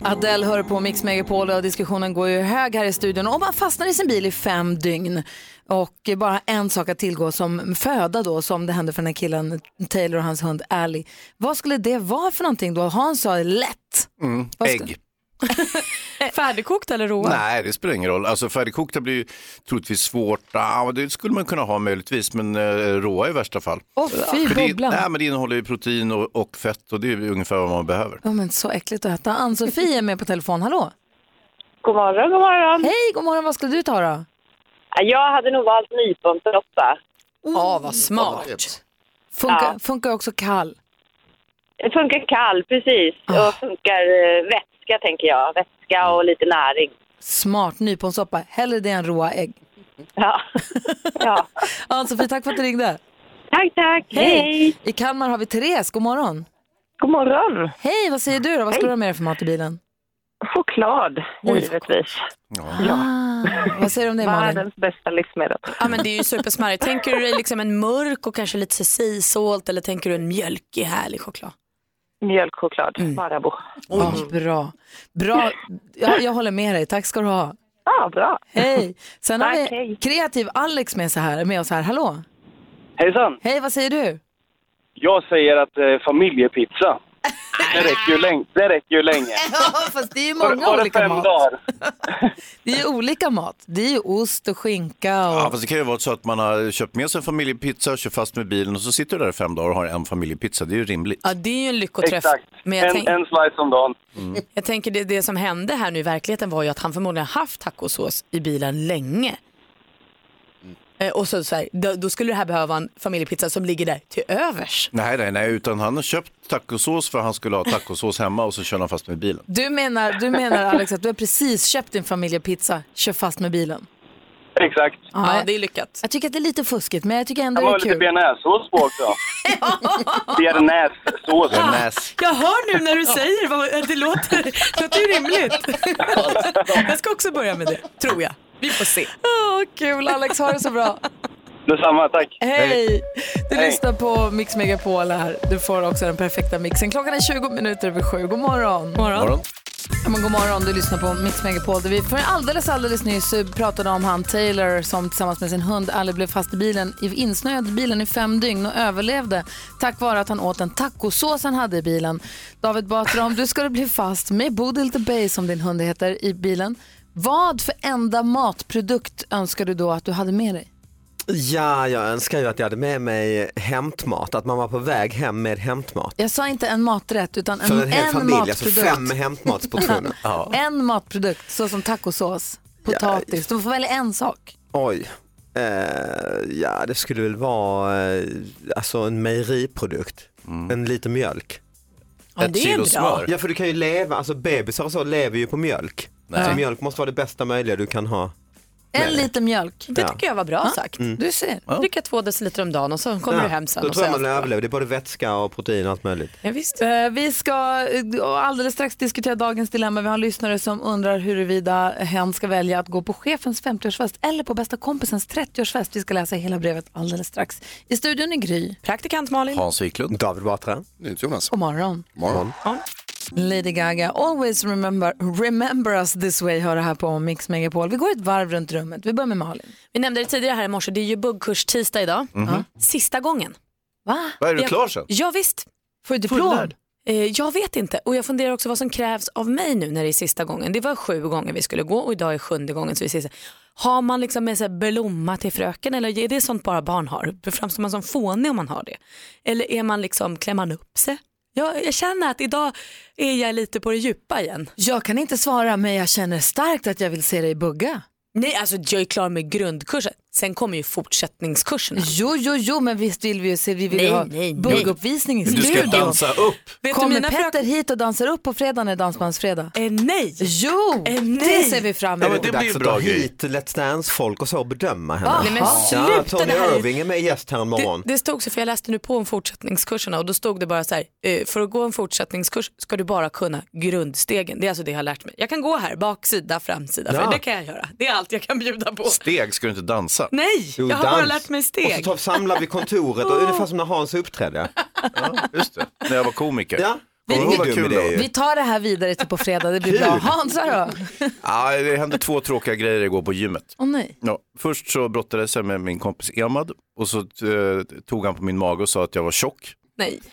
Adele hör på Mix Megapol och diskussionen går ju hög här i studion. Om man fastnar i sin bil i fem dygn och bara en sak att tillgå som föda då, som det hände för den här killen Taylor och hans hund Ally. Vad skulle det vara för någonting då? Hans sa lätt. Mm. Ägg. Färdigkokt eller råa? Nej, det spelar ingen roll. Alltså färdigkokta blir ju troligtvis svårt. Ja, det skulle man kunna ha möjligtvis, men eh, råa i värsta fall. Åh fy För det, bubblan. nej, men det innehåller ju protein och, och fett och det är ungefär vad man behöver. Ja, men så äckligt att äta. Ann-Sofie är med på telefon, hallå? God morgon, god morgon. Hej, god morgon, vad ska du ta då? Jag hade nog valt nyponsoppa. Ja, vad smart. Funkar, Ja. funkar också kall? Det funkar kall, precis. Ah. Och funkar eh, vätska, tänker jag. Vätska och lite näring. Smart, nyponsoppa. Hellre det än råa ägg. Ja. ja. Ann-Sofie, tack för att du ringde. Tack, tack. Hej! I Kalmar har vi Therese, god morgon. God morgon. Hej, vad säger du då? Vad ska du ha med dig för mat i bilen? Choklad, Oj, givetvis. Ah, vad säger du om det Malin? Världens bästa livsmedel. Ja, men det är ju supersmarrigt. Tänker du dig liksom en mörk och kanske lite sea-salt eller tänker du en mjölkig härlig choklad? Mjölkchoklad, Marabou. Ja, bra. Bra. Jag, jag håller med dig. Tack ska du ha. Ja, bra. Hej. Sen har Tack, vi hej. kreativ Alex med, så här, med oss här. Hallå. Hejsan! Hej, vad säger du? Jag säger att eh, familjepizza. Det räcker ju länge. Det räcker ju länge. Ja, fast det är ju Var- många var det olika fem mat. dagar? Det är ju olika mat. Det är ju ost och skinka och... Ja, fast det kan ju vara så att man har köpt med sig en familjepizza, kör fast med bilen och så sitter du där i fem dagar och har en familjepizza. Det är ju rimligt. Ja, det är ju en lyckoträff. Exakt. Men jag, En, tänk, en slice om dagen. jag tänker det, det som hände här nu i verkligheten var ju att han förmodligen haft tacosås i bilen länge. Eh, och så, så här, då, då skulle det här behöva en familjepizza som ligger där till övers. Nej, nej, nej, utan han har köpt tacosås för han skulle ha tacosås hemma och så kör han fast med bilen. Du menar, du menar Alex att du har precis köpt din familjepizza, kör fast med bilen? Exakt. Ja, det är lyckat. Jag tycker att det är lite fuskigt, men jag tycker Det ändå var det är lite kul. bearnaisesås på också. Bearnaisesås. Jag hör nu när du säger vad, det låter, det låter ju rimligt. Jag ska också börja med det, tror jag. Vi får se. Åh, kul Alex, ha det så bra. Detsamma, tack. Hej! Du Hej. lyssnar på Mix Megapol här. Du får också den perfekta mixen. Klockan är 20 minuter över sju. God morgon. morgon. Morgon. Ja, men god morgon, du lyssnar på Mix Megapol där vi för alldeles, alldeles nyss pratade om han Taylor som tillsammans med sin hund Ali blev fast i bilen, i- insnöad i bilen i fem dygn och överlevde tack vare att han åt en tacosås han hade i bilen. David Batra, om du skulle bli fast med Bodil the Bay som din hund heter i bilen, vad för enda matprodukt önskar du då att du hade med dig? Ja, jag önskar ju att jag hade med mig hämtmat, att man var på väg hem med hämtmat. Jag sa inte en maträtt utan en, För en hel familj, alltså matprodukt. fem hämtmatsportioner. ja. En matprodukt, så som tacosås, potatis. Du får välja en sak. Oj. Eh, ja, det skulle väl vara eh, alltså en mejeriprodukt. En liter mjölk. Ja, Ett det är kilo bra. smör. Ja, för du kan ju leva, alltså bebisar och så lever ju på mjölk. Nej. Så mjölk måste vara det bästa möjliga du kan ha. En liter mjölk. Det Ja. tycker jag var bra sagt. Mm. Du ser. Dricka två deciliter om dagen och så kommer du hem sen. Då och tror så jag är man allt bra. överlever, det är både vätska och protein och allt möjligt. Ja, visst. Eh, Vi ska eh, alldeles strax diskutera dagens dilemma. Vi har en lyssnare som undrar huruvida hen ska välja att gå på chefens 50-årsfest eller på bästa kompisens 30-årsfest. Vi ska läsa hela brevet alldeles strax. I studion är Gry. Praktikant Malin. Hans Wiklund. David Batra. Jonas. God morgon. Morgon. Lady Gaga, always remember, remember us this way, hör det här på Mix Megapol. Vi går ett varv runt rummet. Vi börjar med Malin. Vi nämnde det tidigare här i morse, det är ju buggkurs tisdag idag. Mhm. Sista gången. Va? Vad är du Jag- klar sen? Ja, visst. Får du diplom? Eh, jag vet inte och jag funderar också vad som krävs av mig nu när det är sista gången. Det var sju gånger vi skulle gå och idag är sjunde gången. Så vi ses. Har man liksom med sig blomma till fröken eller är det sånt bara barn har? Framstår man som fånig om man har det? Eller är man liksom, klär man upp sig? Jag, jag känner att idag är jag lite på det djupa igen. Jag kan inte svara men jag känner starkt att jag vill se dig bugga. Nej, alltså jag är klar med grundkursen. Sen kommer ju fortsättningskurserna. Jo, jo, jo, men visst vill vi ju se, vi vill Nej, ha nej, i Du ska studion. dansa upp. Vet Kommer mina Petter hit och dansar upp på fredag när det är Dansbandsfredag? Eh, nej! Jo, Eh, det nej. ser vi fram Ja, emot. men det blir dags att bra grej. hit Let's Dance-folk och så och bedöma henne. Nej, men Ja, sluta Tony det här. Irving är med gäst här Det, imorgon. det stod så, för jag läste nu på om fortsättningskurserna och då stod det bara så här, eh, för att gå en fortsättningskurs ska du bara kunna grundstegen. Det är alltså det jag har lärt mig. Jag kan gå här, baksida, framsida, Ja. för det kan jag göra. Det är allt jag kan bjuda på. Steg, ska du inte dansa? Nej, Jo, jag har bara dans. lärt mig Och så steg. tar, samlar vi kontoret, och ungefär som när Hans uppträdde. Ja, just det. När jag var komiker. Ja, var? ju. Vi tar det här vidare till på fredag, det blir Kul. bra. Hansa då? Ja, det hände två tråkiga grejer igår på gymmet. Åh nej. Ja, först så brottades jag med min kompis Emad och så eh, tog han på min mage och sa att jag var tjock. Nej.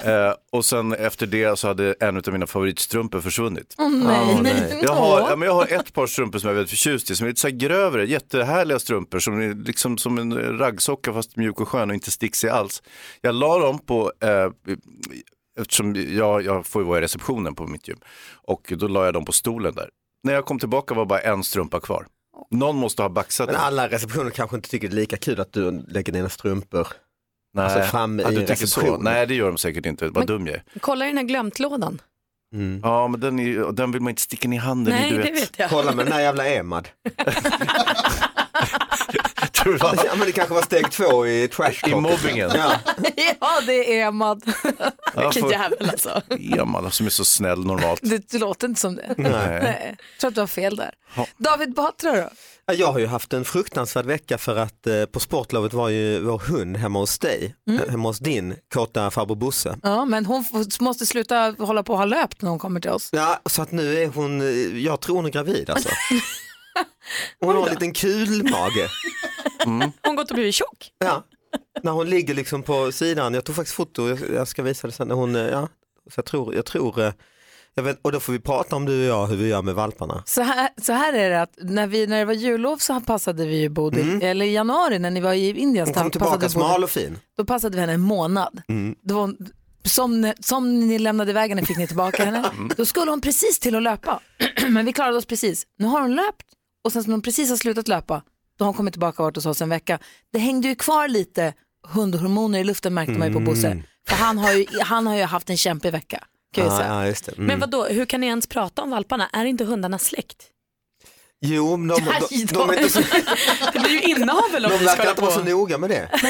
Eh, och sen efter det så hade en av mina favoritstrumpor försvunnit. Åh nej. Åh, nej. Jag har, ja, men jag har ett par strumpor som jag är väldigt förtjust i, som är lite så här grövre, jättehärliga strumpor som är liksom som en raggsocka fast mjuk och skön och inte sticksig alls. Jag la dem på, eh, eftersom jag, jag får ju vara i receptionen på mitt gym, och då la jag dem på stolen där. När jag kom tillbaka var bara en strumpa kvar. Någon måste ha baxat Men alla receptioner kanske inte tycker det är lika kul att du lägger dina strumpor. Nej, alltså fram ja, i du tycker så? Nej, det gör de säkert inte. Vad dum jag är. Kolla i den här glömt-lådan. Mm. Ja, men den, är, den vill man inte sticka i handen i, Nej, du det vet jag. Kolla med den där jävla Emad. Ja, men det kanske var steg två i trash I mobbingen. Ja. ja, det är Emad. Vilken jävel alltså. Emal som är så snäll normalt. Det, det låter inte som det. Nej. Nej. Jag tror att du har fel där. David Batra då? Ja, Jag har ju haft en fruktansvärd vecka för att eh, på sportlovet var ju vår hund hemma hos dig, Mm. eh, hemma hos din kåta farbror Bosse. Ja, men hon måste sluta hålla på och ha löpt när hon kommer till oss. Ja, så att nu är hon, eh, jag tror hon är gravid alltså. Hon har en liten kulmage. Hon har gått och blivit tjock. Ja, när hon ligger liksom på sidan, jag tog faktiskt foto, jag- ska visa det sen, när hon, eh, ja, så jag tror, jag tror, eh, jag vet, och då får vi prata om du och jag hur vi gör med valparna. Så här, så här är det att när, vi, när det var jullov så passade vi ju Bodil, eller i januari när ni var i Indien Hon kom tillbaka smal och fin. då passade vi henne en månad. Mm. Var, som, som ni lämnade iväg henne fick ni tillbaka henne. Då skulle hon precis till att löpa. Men vi klarade oss precis. Nu har hon löpt och sen när hon precis har slutat löpa, då har hon kommit tillbaka och varit hos oss en vecka. Det hängde ju kvar lite hundhormoner i luften märkte man ju på Bosse. Mm. För han har, ju, han har ju haft en kämpig vecka. Kan jag Ja, säga. ja, just det. Mm. Men vad då? hur kan ni ens prata om valparna? Är inte hundarna släkt? Jo, men de, de, Nej de, då. är inte så, Det blir ju inavel om de vi ska inte vara så noga med det.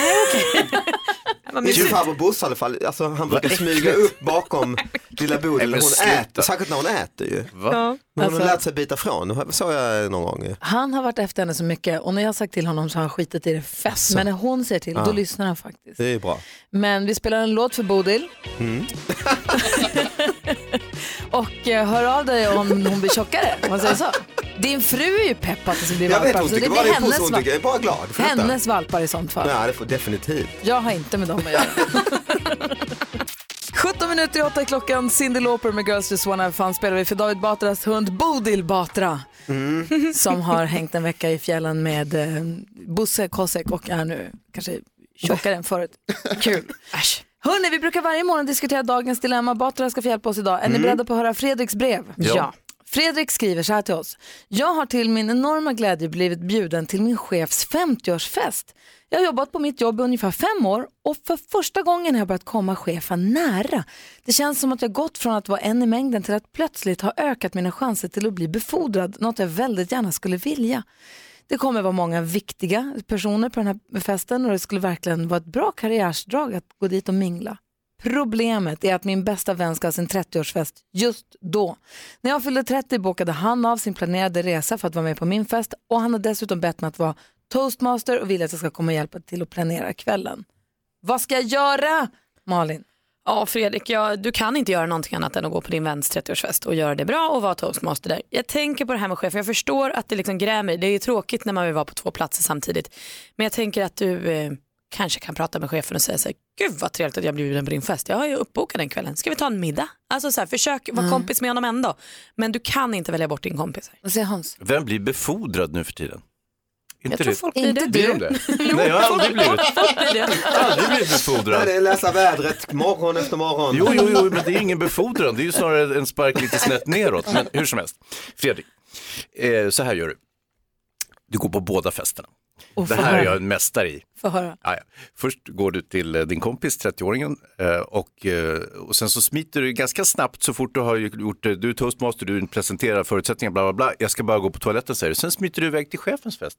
Vad Min mysigt. farbror Bosse i alla fall, alltså, han brukar smyga upp bakom lilla Bodil Nej, hon äter, särskilt när hon äter ju. Va? Ja, Men hon alltså- har lärt sig bita från, sa jag någon gång. Han har varit efter henne så mycket och när jag har sagt till honom så har han skitit i det fett. Asså. Men när hon säger till, Ja. då lyssnar han faktiskt. Det är bra. Men vi spelar en låt för Bodil Mm. och eh, hör av dig om hon blir tjockare. Om man säger så. Din fru är ju pepp på att det ska bli Jag vet, valpar. hon så det tycker bara det blir är positivt, hennes, hon tycker, jag är bara glad. hennes valpar i sånt fall. Ja, det får definitivt. Jag har inte med dem att göra. 17 minuter i åtta är klockan. Cindy Lauper med Girls Just Wanna Have Fun spelar vi för David Batras hund Bodil Batra. Mm. Som har hängt en vecka i fjällen med eh, Bosse Kosek och är nu kanske tjockare än förut. Kul. Äsch. Hörni, vi brukar varje morgon diskutera dagens dilemma. Batra ska få hjälpa oss idag. Är ni Mm. beredda på att höra Fredriks brev? Ja. Fredrik skriver så här till oss. Jag har till min enorma glädje blivit bjuden till min chefs 50-årsfest. Jag har jobbat på mitt jobb i ungefär fem år och för första gången har jag börjat komma chefen nära. Det känns som att jag gått från att vara en i mängden till att plötsligt ha ökat mina chanser till att bli befordrad, något jag väldigt gärna skulle vilja. Det kommer vara många viktiga personer på den här festen och det skulle verkligen vara ett bra karriärsdrag att gå dit och mingla. Problemet är att min bästa vän ska ha sin 30-årsfest just då. När jag fyllde 30 bokade han av sin planerade resa för att vara med på min fest och han har dessutom bett mig att vara toastmaster och vill att jag ska komma och hjälpa till att planera kvällen. Vad ska jag göra, Malin? Ja, Fredrik, ja, du kan inte göra någonting annat än att gå på din väns 30-årsfest och göra det bra och vara toastmaster där. Jag tänker på det här med chef, jag förstår att det liksom grämer, det är ju tråkigt när man vill vara på två platser samtidigt. Men jag tänker att du eh, kanske kan prata med chefen och säga så här, gud vad trevligt att jag blir bjuden på din fest, jag har ju uppbokat den kvällen, ska vi ta en middag? Alltså så här, försök vara Mm. kompis med honom ändå, men du kan inte välja bort din kompis. Vad säger Hans? Vem blir befordrad nu för tiden? Inte tror det? folk blir det. Blir de det? Nej, jag har aldrig blivit. det. aldrig blivit befordrad. Nej, det är läsa vädret morgon efter morgon. Jo, jo, jo, men det är ingen befordran. Det är ju snarare en spark lite snett neråt. Men hur som helst. Fredrik, eh, så här gör du. Du går på båda festerna. Och Det här är jag en mästare i. Ja, ja. Först går du till eh, din kompis, 30-åringen, eh, och, eh, och sen så smiter du ganska snabbt så fort du har gjort, eh, du är toastmaster, du presenterar förutsättningar, bla bla bla, jag ska bara gå på toaletten säger du. Sen smiter du iväg till chefens fest.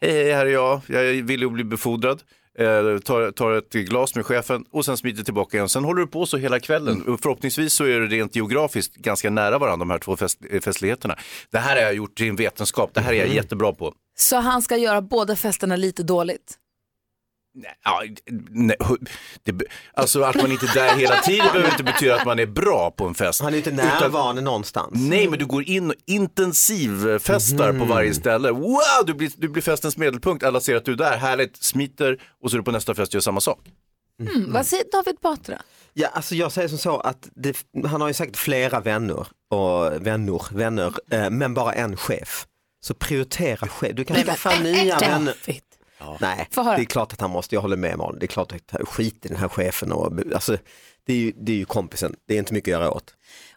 Hej, hej, här är jag, jag vill ju bli befordrad. Eh, tar, tar ett glas med chefen och sen smiter tillbaka igen. Sen håller du på så hela kvällen. Och Förhoppningsvis så är det rent geografiskt ganska nära varandra de här två fest, eh, festligheterna. Det här har jag gjort till en vetenskap, det här är jag jättebra på. Så han ska göra båda festerna lite dåligt? Ja, nej, det, alltså att man inte är där hela tiden behöver inte betyda att man är bra på en fest. Han är inte närvarande någonstans. Nej, men du går in och intensivfestar på varje ställe. Wow, du blir, du blir festens medelpunkt. Alla ser att du är där, härligt, smiter och så är du på nästa fest och gör samma sak. Mm. Vad säger David Batra? Ja, alltså jag säger som så att det, han har ju säkert flera vänner och vänner, vänner, eh, men bara en chef. Så prioritera chef. Du kan Men skaffa nya det? vänner. David. Nej, det är klart att han måste, jag håller med Malin, det är klart att skit i den här chefen och alltså, det är ju, det är ju kompisen, det är inte mycket att göra åt.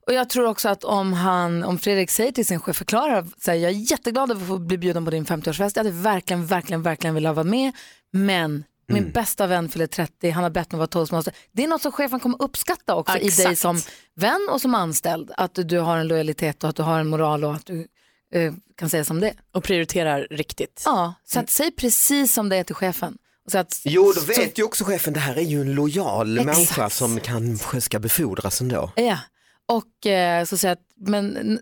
Och jag tror också att om, han, om Fredrik säger till sin chef, förklarar, säger jag är jätteglad över att få bli bjuden på din 50-årsfest, jag hade verkligen, verkligen, verkligen velat vara med, men min Mm. bästa vän fyller 30, han har bett mig vara toastmaster. Det är något som chefen kommer uppskatta också i dig Exakt. som vän och som anställd, att du har en lojalitet och att du har en moral och att du eh, kan säga som det. Och prioriterar riktigt. Ja, så att säg precis som det är till chefen. Så att, Jo, då så- vet ju också chefen, det här är ju en lojal Exakt. människa som kanske ska befordras ändå. Ja, och eh, så säger jag att men,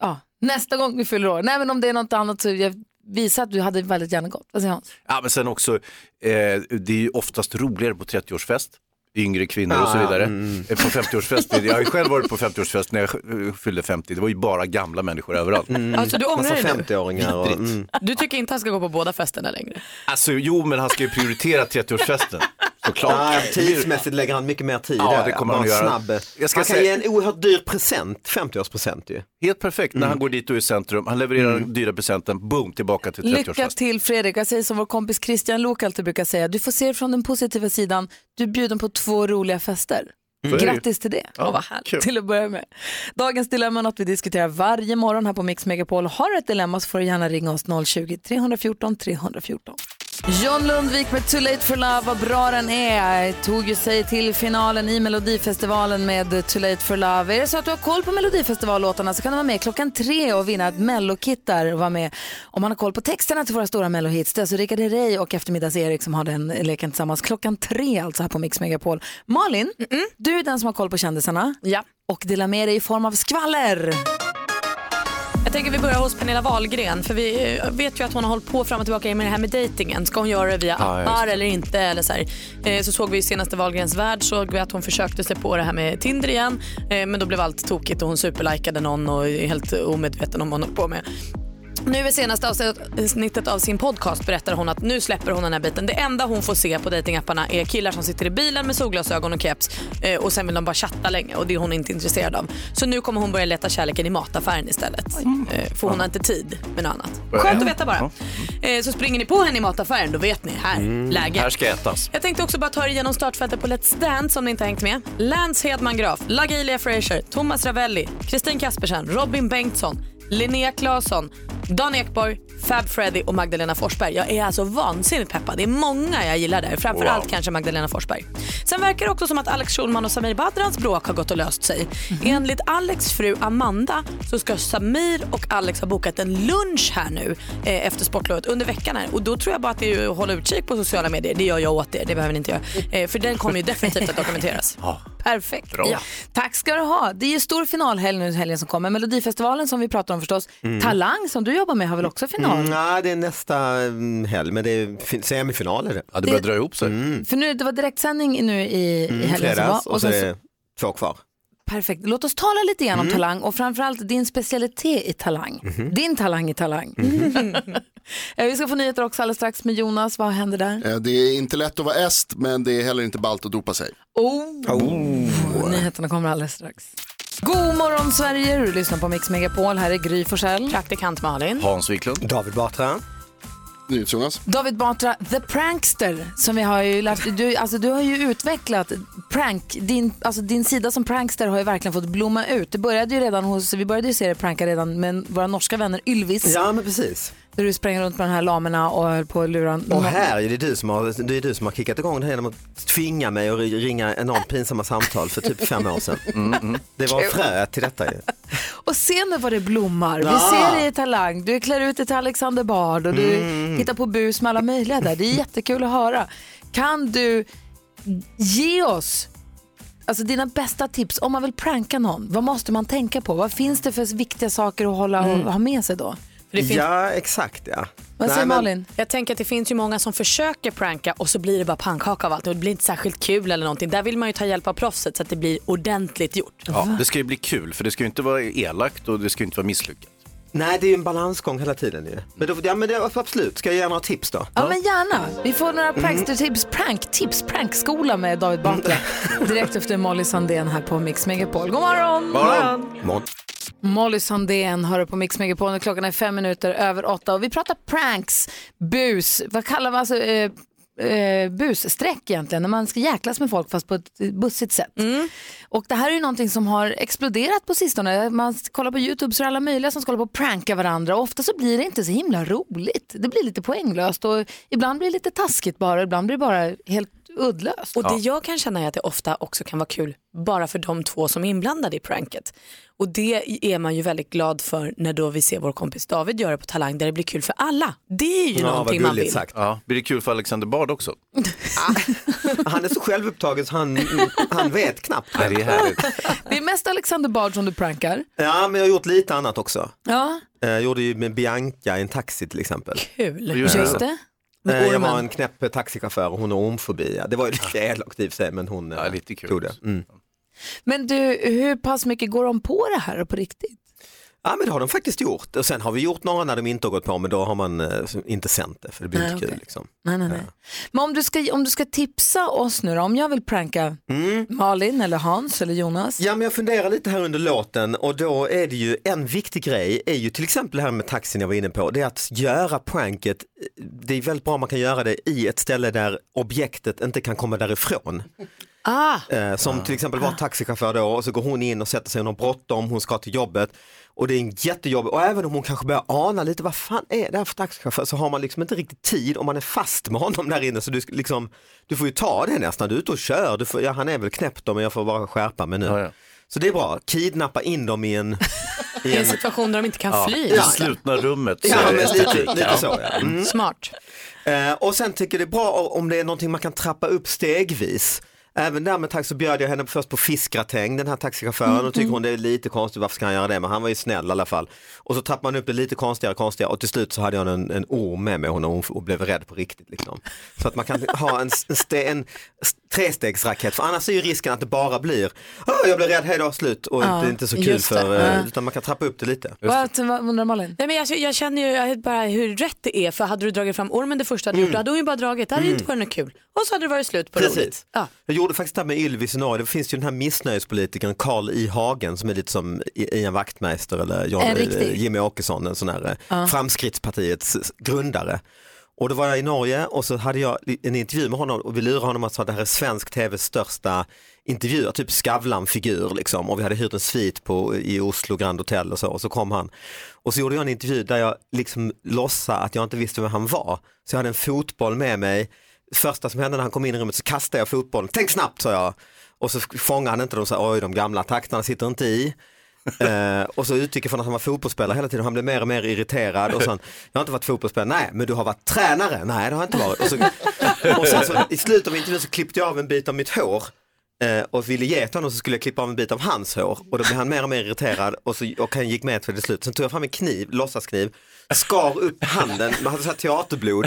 ja, nästa gång vi fyller år, nej men om det är något annat så jag, visa att du hade väldigt gärna gått. Vad säger Hans? Ja, men sen också, eh, det är ju oftast roligare på 30-årsfest. Yngre kvinnor och så Ja, vidare. mm. Eh, På 50-årsfest, jag har ju själv varit på 50-årsfest när jag eh, fyllde 50, det var ju bara gamla människor överallt. Alltså, du ångrar dig nu? 50-åringar och, Vidrigt. mm. Du tycker inte han ska gå på båda festerna längre? Alltså jo, men han ska ju prioritera 30-årsfesten. Såklart. Ja, tidsmässigt lägger han mycket mer tid Ja, där. det kommer han att göra. Snabb. Jag ska han kan säga- ge en oerhört dyr present, 50-årspresent ju. Helt perfekt när han går dit och är i centrum, han levererar den dyra presenten, boom, tillbaka till Lycka 30-årsfest. till Fredrik. Jag säger som vår kompis Christian Lok alltid brukar säga, du får se det från den positiva sidan. Du är bjuden på två roliga fester. Ju. Grattis till det. Ja, vad härligt. kul. Till att börja med. Dagens dilemma är något vi diskuterar varje morgon här på Mix Megapol. Har du ett dilemma så får du gärna ringa oss 020-314 314. John Lundvik med Too Late for Love, vad bra den är. Tog ju sig till finalen i Melodifestivalen med Too Late for Love. Är det så att du har koll på Melodifestivallåtarna så kan du vara med klockan tre och vinna ett mellokit där och vara med om man har koll på texterna till våra stora mellohits. Det är alltså Rickard Herrey och Eftermiddags-Erik som har den leken tillsammans klockan tre alltså här på Mix Megapol. Malin, du är den som har koll på kändisarna Ja. och delar med dig i form av skvaller. Jag tänker vi börjar hos Pernilla Wahlgren för vi eh, vet ju att hon har hållit på fram och tillbaka med det här med dejtingen. Ska hon göra det via Ja, appar eller inte? Eller så, här. Eh, så såg vi i senaste Wahlgrens värld såg vi att hon försökte sig på det här med Tinder igen eh, men då blev allt tokigt och hon superlikade någon och är helt omedveten om vad hon håller på med. Nu i senaste avsnittet av sin podcast berättar hon att nu släpper hon den här biten. Det enda hon får se på datingapparna är killar som sitter i bilen med solglasögon och keps eh, och sen vill de bara chatta länge och det är hon inte intresserad av. Så nu kommer hon börja leta kärleken i mataffären istället. Eh, för hon har inte tid med något annat. Skönt att veta bara. Eh, så springer ni på henne i mataffären då vet ni, här, läge. Här ska ätas. Jag tänkte också bara ta er igenom startfältet på Let's Dance om ni inte har hängt med. Lance Hedman Graf, LaGilia Frazier, Thomas Ravelli, Kristin Kaspersen, Robin Bengtsson, Linnea Claesson, Dan Ekborg, Fab Freddy och Magdalena Forsberg. Jag är alltså vansinnigt peppad. Det är många jag gillar där. Framförallt Wow. kanske Magdalena Forsberg. Sen verkar det också som att Alex Schulman och Samir Badrans bråk har gått och löst sig. Enligt Alex fru Amanda så ska Samir och Alex ha bokat en lunch här nu eh, efter sportlovet under veckan här. Och då tror jag bara att det är att hålla utkik på sociala medier. Det gör jag åt er, det behöver ni inte göra. Eh, för den kommer ju definitivt att dokumenteras. Perfekt. Bra. Ja. Tack ska du ha. Det är ju stor finalhelg nu helgen som kommer. Melodifestivalen som vi pratar om förstås. Talang som du jobbar med har väl också final? Mm, nej, det är nästa mm, helg, men det är fin- semifinal är det. Ja, det börjar dra ihop sig. För nu, det var direktsändning nu i, i Mm, helgen som var. fredags och så sen är det två kvar. Perfekt. Låt oss tala lite grann om Mm. talang och framförallt din specialitet i talang. Mhm. Din talang i talang. Eh, vi ska få nyheter också alldeles strax med Jonas. Vad händer där? Eh, Det är inte lätt att vara est, men det är heller inte ballt att dopa sig. Oh. Nyheterna kommer alldeles strax. God morgon Sverige, du lyssnar på Mix Megapol. Här är Gry Forssell. Praktikant Malin. Hans Wiklund. David Batra. NyhetsJonas. David Batra, the prankster, som vi har ju lärt du, alltså, du har ju utvecklat prank, din, alltså, din sida som prankster har ju verkligen fått blomma ut. Det började ju redan hos, vi började ju se det pranka redan med våra norska vänner Ylvis. Ja, men precis. Där du sprang runt med de här lamerna och höll på att lura Och här är det du som har, det är du som har kickat igång det här genom att tvinga mig att ringa enormt pinsamma samtal för typ fem år sedan. Mm, Det var fröet till detta ju. Och se nu vad det blommar. Vi Ja. ser dig i Talang, du klär ut dig till Alexander Bard och du Mm. hittar på bus med alla möjliga där. Det är jättekul att höra. Kan du ge oss alltså, dina bästa tips om man vill pranka någon? Vad måste man tänka på? Vad finns det för viktiga saker att hålla Mm. och ha med sig då? Finns- Ja, exakt ja. Vad säger Nej, men- Malin? Jag tänker att det finns ju många som försöker pranka och så blir det bara pannkaka av allt och det blir inte särskilt kul eller någonting. Där vill man ju ta hjälp av proffset så att det blir ordentligt gjort. Ja, det ska ju bli kul, för det ska ju inte vara elakt och det ska ju inte vara misslyckat. Nej, det är ju en balansgång hela tiden ju. Men, då, ja, men det, absolut, ska jag ge några tips då? Ja, men gärna. Vi får några prankster-tips, pranktips, prankskola med David Batra direkt efter Molly Sandén här på Mix Megapol. God morgon! Morgon. Molly Sandén hör på Mix Megapol och klockan är fem minuter över åtta och vi pratar pranks, bus, vad kallar man alltså, eh, eh, bussträck egentligen, när man ska jäklas med folk fast på ett bussigt sätt. Och det här är ju någonting som har exploderat på sistone. Man kollar på YouTube så är det alla möjliga som ska hålla på och pranka varandra och ofta så blir det inte så himla roligt. Det blir lite poänglöst och ibland blir det lite taskigt bara, ibland blir det bara helt uddlöst. Och det jag kan känna är att det ofta också kan vara kul bara för de två som är inblandade i pranket. Och det är man ju väldigt glad för när då vi ser vår kompis David göra på Talang där det blir kul för alla. Det är ju någonting man vill. Ja. Blir det kul för Alexander Bard också? Han är så självupptagen så han, han vet knappt. Nej, det är härligt. Det är mest Alexander Bard som du prankar. Ja, men jag har gjort lite annat också. Ja, Eh, Jag gjorde ju med Bianca i en taxi till exempel. Kul. just det. Med Eh, Jag var en knäpp taxichaufför och hon har ormfobi. Det var ju lite elakt i sig men hon ja, lite kul. tog det. Mm. Men du, hur pass mycket går de på det här på riktigt? Ja men det har de faktiskt gjort. Och sen har vi gjort några när de inte har gått på men då har man eh, inte sänt det för det blir Nej, inte kul. okej. Liksom. Nej, nej, nej. Men om du, ska, om du ska tipsa oss nu då, om jag vill pranka Malin eller Hans eller Jonas. Ja men jag funderar lite här under låten och då är det ju en viktig grej är ju till exempel det här med taxin jag var inne på. Det är att göra pranket, det är väldigt bra om man kan göra det i ett ställe där objektet inte kan komma därifrån. Ah. Eh, som till exempel var taxichaufför då och så går hon in och sätter sig, hon har bråttom, hon ska till jobbet och det är en jättejobb och även om hon kanske börjar ana lite vad fan är det här för taxichaufför så har man liksom inte riktigt tid om man är fast med honom där inne så du, liksom, du får ju ta det nästan, du är ute och kör, du får, ja, han är väl knäppt då men jag får bara skärpa mig nu. Så det är bra, kidnappa in dem i en, I en situation där de inte kan fly. I slutna rummet. Ja, men lite, lite så. Ja. Mm. Smart. Eh, och sen tycker jag det är bra om det är någonting man kan trappa upp stegvis. Även där med taxi så bjöd jag henne först på fiskgratäng, den här taxichauffören, och tycker hon det är lite konstigt, varför ska han göra det? Men han var ju snäll i alla fall. Och så trappade man upp det lite konstigare, konstigare och till slut så hade jag en, en orm med mig och hon, hon blev rädd på riktigt. Liksom. Så att man kan ha en, en, ste, en trestegsraket, för annars är ju risken att det bara blir, "Åh, jag blev rädd, hej då, slut, och Ja, det är inte så kul för, eh, Ja. utan man kan trappa upp det lite. Vad, vad undrar Malin? Nej, men jag, jag känner ju jag bara hur rätt det är för hade du dragit fram ormen det första du Mm. gjort då hade hon ju bara dragit, det hade ju inte varit något kul. Och så hade det varit slut på roligt. Precis. Gjorde faktiskt det här med Ylvis i Norge. Det finns ju den här missnöjespolitikern Karl I Hagen som är lite som Ian Wachtmeister eller John, eh, Jimmy Åkesson, en sån här Ja. Framskrittspartiets grundare. Och då var jag i Norge och så hade jag en intervju med honom och vi lurade honom att säga att det här är svensk tvs största intervjuer, typ Skavlan-figur liksom. Och vi hade hyrt en svit på, i Oslo Grand Hotel och så och så kom han. Och så gjorde jag en intervju där jag liksom låtsade att jag inte visste vem han var. Så jag hade en fotboll med mig. Första som hände när han kom in i rummet så kastade jag fotbollen, tänk snabbt sa jag. Och så fångade han inte dem oj de gamla takterna sitter inte i. Eh, och så utgick jag från att han var fotbollsspelare hela tiden, han blev mer och mer irriterad och han, jag har inte varit fotbollsspelare, nej men du har varit tränare, nej det har jag inte varit. Och, så, och sen så, i slutet av intervjun så klippte jag av en bit av mitt hår eh, och ville ge till honom så skulle jag klippa av en bit av hans hår och då blev han mer och mer irriterad och, så, och han gick med till det slut. Sen tog jag fram en kniv, låtsaskniv, skar upp handen, man hade så här teaterblod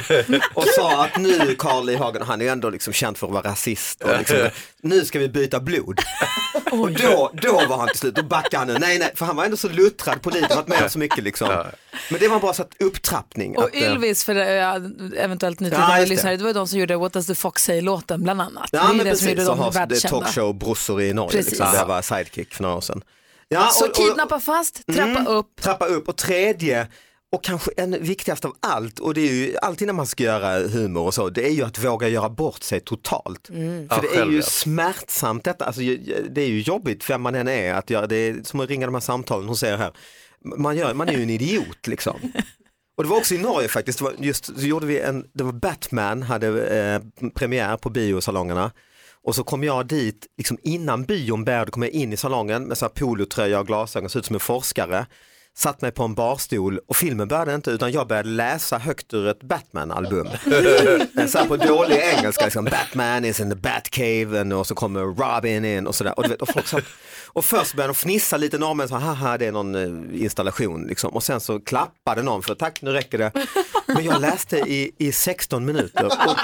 och sa att nu Carl I Hagen, han är ju ändå liksom känd för att vara rasist och liksom, nu ska vi byta blod. Och då, då var han till slut, då backade han nu. Nej, nej, för han var ändå så luttrad på livet, varit med om så mycket liksom. Men det var bara så att upptrappning. Och att, eh, Ylvis, för äh, eventuellt Ja, nytillkomna det. lyssnare, det var ju de som gjorde What does the fox say-låten bland annat. Ja det är men det som gjorde precis, så dem det världskända. talkshow-brorsor i Norge, Precis. liksom, där jag var sidekick för några år sedan. Ja, Så och- och- kidnappa fast, trappa Mm, upp. Trappa upp och tredje och kanske en viktigast av allt och det är ju alltid när man ska göra humor och så, det är ju att våga göra bort sig totalt. Mm. För Ja, det är ju smärtsamt detta, alltså, det är ju jobbigt vem man än är att göra, det är som att ringa de här samtalen hon säger här, man, gör, man är ju en idiot liksom. Och det var också i Norge faktiskt, det var just, så gjorde vi en, det var Batman hade eh, premiär på biosalongerna och så kom jag dit, liksom innan bion började kom jag in i salongen med så här polotröja och glasögon, såg ut som en forskare. Satt mig på en barstol och filmen började inte utan jag började läsa högt ur ett Batman-album. så på dålig engelska, liksom, Batman is in the Batcave och så kommer Robin in och sådär. Och, du vet, och, folk satt, och först började de fnissa lite norrmän, så haha det är någon eh, installation liksom. Och sen så klappade någon för tack nu räcker det. Men jag läste i, i 16 minuter och, och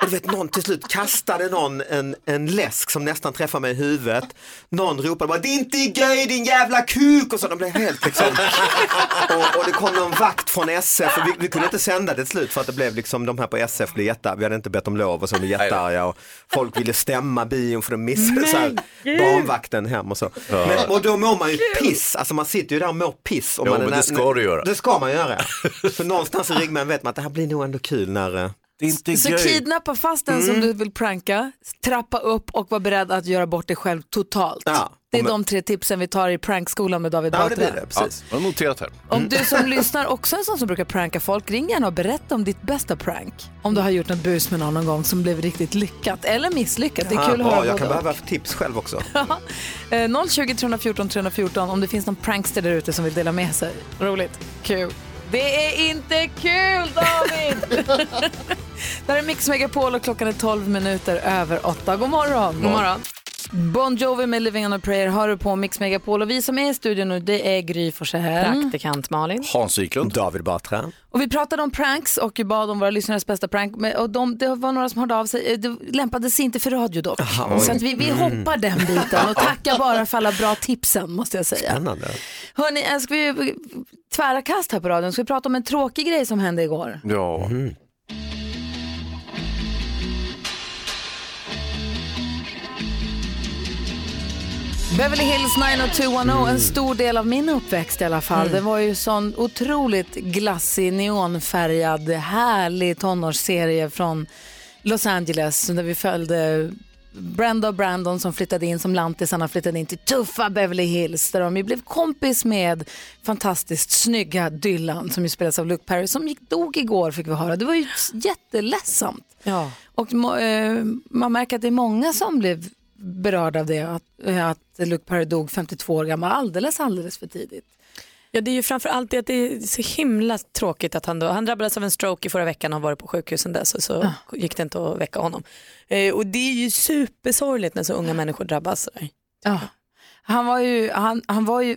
du vet någon till slut kastade någon en, en läsk som nästan träffade mig i huvudet. Någon ropade bara det är inte göj din jävla kuk och så de blev helt liksom. Och, och det kom någon vakt från SF och vi, vi kunde inte sända det till slut för att det blev liksom de här på SF blev jätte, vi hade inte bett om lov och så blev jättearga och folk ville stämma bion för de missade så här, barnvakten hem och så. Ja. Men, och då mår man ju piss, alltså man sitter ju där och mår piss. Om Jo, man är men det ska du göra. Det ska man göra. För någonstans i ryggmärgen vet man att det här blir nog ändå kul när, eh, Det är inte Så göj. kidnappa fast den som du vill pranka, trappa upp och var beredd att göra bort dig själv totalt. Ja. Det är de tre tipsen vi tar i prankskolan med David Ja, det Batra. blir det. Precis. Jag har noterat här. Om du som lyssnar också är en sån som brukar pranka folk, ring gärna och berätta om ditt bästa prank. Om du har gjort något bus med någon någon gång som blev riktigt lyckat eller misslyckat. Det är kul att ja, höra jag både kan behöva tips själv också. Eh, 020 314 314 om det finns någon prankster där ute som vill dela med sig. Roligt, kul. Det är inte kul David! det här är Mix Megapol och klockan är 12 minuter över 8. God morgon! God morgon. Bon Jovi med Living on a prayer har du på Mix Megapol och vi som är i studion nu det är Gry Forssell. Praktikant Malin. Hans Wiklund. David Batra. Och vi pratade om pranks och bad om våra lyssnares bästa prank. Och de, det var några som hörde av sig. Eh, Det lämpade sig inte för radio dock. Aha, så att vi, vi hoppar den biten och tackar bara för alla bra tipsen måste jag säga. Spännande. Hörni, eh, ska vi tvära kast här på radion? Ska vi prata om en tråkig grej som hände igår? Ja. Beverly Hills 90210, en stor del av min uppväxt i alla fall. Det var ju sån otroligt glassig, neonfärgad, härlig tonårsserie från Los Angeles där vi följde Brenda och Brandon som flyttade in som lantisarna flyttade in till tuffa Beverly Hills där de ju blev kompis med fantastiskt snygga Dylan som ju spelas av Luke Perry som gick, dog igår fick vi höra. Det var ju jätteledsamt. Ja. Och eh, man märker att det är många som blev berörda av det, att, eh, att Luke Perry dog 52 år gammal alldeles, alldeles för tidigt. Ja, det är ju framför allt det att det är så himla tråkigt att han då, han drabbades av en stroke i förra veckan och har varit på sjukhus sedan dess och så gick det inte att väcka honom. Eh, och det är ju supersorgligt när så unga människor drabbas. sådär. Ja. Han var ju, han, han var ju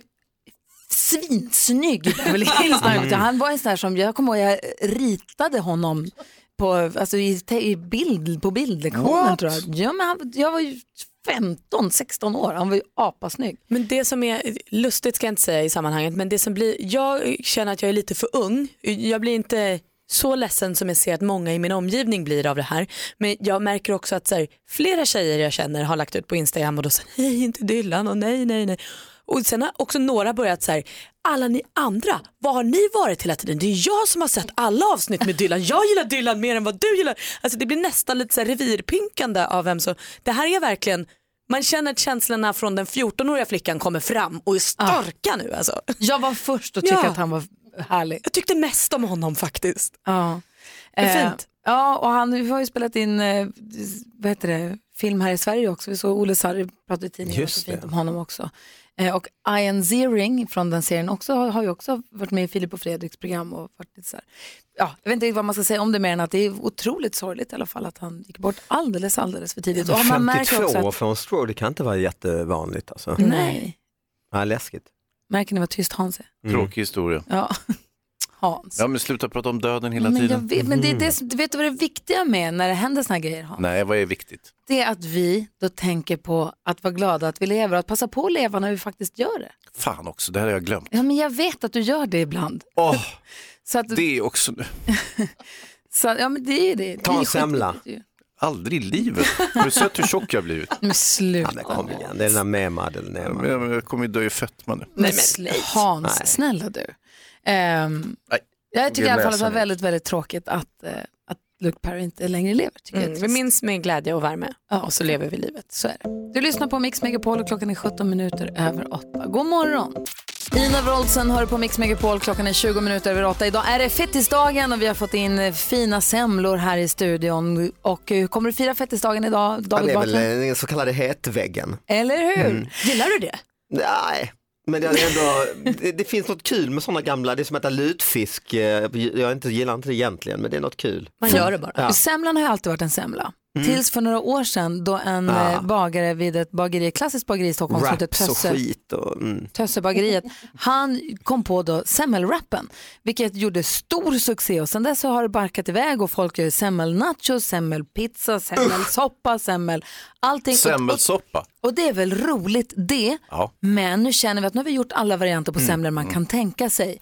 svinsnygg i Beverly Hills. när han var en sån där som, jag kommer ihåg, jag ritade honom på, alltså i, i bild, på bildlektionen What? tror jag. Ja, men han, jag var ju 15, 16 år, han var ju apasnygg. Men det som är lustigt ska jag inte säga i sammanhanget, men det som blir, jag känner att jag är lite för ung. Jag blir inte så ledsen som jag ser att många i min omgivning blir av det här. Men jag märker också att så här, flera tjejer jag känner har lagt ut på Instagram och då säger nej inte Dylan och nej nej nej. Och sen har också några börjat så här, alla ni andra, var har ni varit hela tiden? Det är jag som har sett alla avsnitt med Dylan. Jag gillar Dylan mer än vad du gillar. Alltså det blir nästan lite så här revirpinkande av vem som, det här är verkligen man känner att känslorna från den 14-åriga flickan kommer fram och är starka nu. Alltså. Jag var först att tycka Ja. att han var härlig. Jag tyckte mest om honom faktiskt. Ja. Det är Eh, fint. ja, och han vi har ju spelat in eh, vad heter det, film här i Sverige också. Vi såg Olle Sarri prata i tidningen fint om honom också. Eh, och Ian Ziering från den serien också, har, ju också varit med i Filip och Fredriks program. Och varit lite så här. Ja, jag vet inte vad man ska säga om det mer än att det är otroligt sorgligt i alla fall att han gick bort alldeles, alldeles för tidigt. Och man märker 52 också år att, för en stroke, det kan inte vara jättevanligt alltså. nej, Ja, läskigt. märker ni vad tyst Hans är? Mm. Tråkig historia. Ja, Hans. Ja, men sluta prata om döden hela Men, jag tiden. vet, men det är det, som- du vet vad det är viktiga med när det händer såna här grejer Hans? Nej, vad är viktigt? det är att vi då tänker på att vara glada att vi lever och att passa på att leva när vi faktiskt gör det. Fan också, det här har jag glömt. Ja, men jag vet att du gör det ibland. Åh, Så att, det är också nu. så, ja, men det är ju det. Ta en semla. ju. Aldrig i livet. Har du sett hur tjock jag blivit? Men sluta. Ja, men kom igen, det är den där nemad. men Jag jag kommer ju dö i fetma nu. Men sl- Hans, Nej. snälla du. Nej. jag tycker i alla fall att det var väldigt, väldigt tråkigt att, eh, att Luke Perry inte längre lever. Tycker jag. Mm, vi minns med glädje och värme Ja. och så lever vi livet. Så är det. Du lyssnar på Mix Megapol och klockan är 17 minuter över 8. God morgon! Ina Wroldsen hör på Mix Megapol. Klockan är 20 minuter över 8. Idag är det fettisdagen och vi har fått in eh, fina semlor här i studion. Och hur kommer du fira fettisdagen idag, Ja, David det är väl Mm. den så kallade hetväggen. Eller hur? Gillar du det? Nej, men det, är ändå, det, det finns något kul med sådana gamla, det är som att äta lutfisk. Eh, Jag inte, gillar inte det egentligen, men det är något kul. Man gör det bara. Ja. Semlan har ju alltid varit en semla. Tills för några år sedan då en Ah. eh, bagare vid ett bageri, ett klassiskt bageri i Stockholm som heter och Tösse, skit. Och, mm. Tössebageriet, han kom på då semmelwrappen, vilket gjorde stor succé och sen dess så har det barkat iväg och folk gör semmelnachos, semmelpizza, semmelsoppa, semmel, allting. Och, och, Semmelsoppa. och det är väl roligt det, Ja. men nu känner vi att nu har vi gjort alla varianter på semlor man kan tänka sig.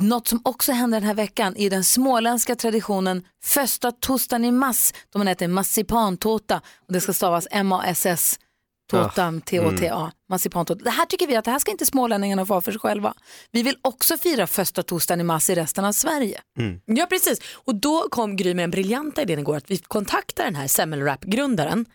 Något som också händer den här veckan är den småländska traditionen första tostan i mass. De äter massipantårta och det ska stavas M-A-S-S Tårta, T-O-T-A, Mm. marsipantårta. Det här tycker vi att det här ska inte smålänningarna få för sig själva. Vi vill också fira första torsdagen i mars i resten av Sverige. Ja precis, och då kom Gry med den briljanta idén igår att vi kontaktar den här semmelrap-grundaren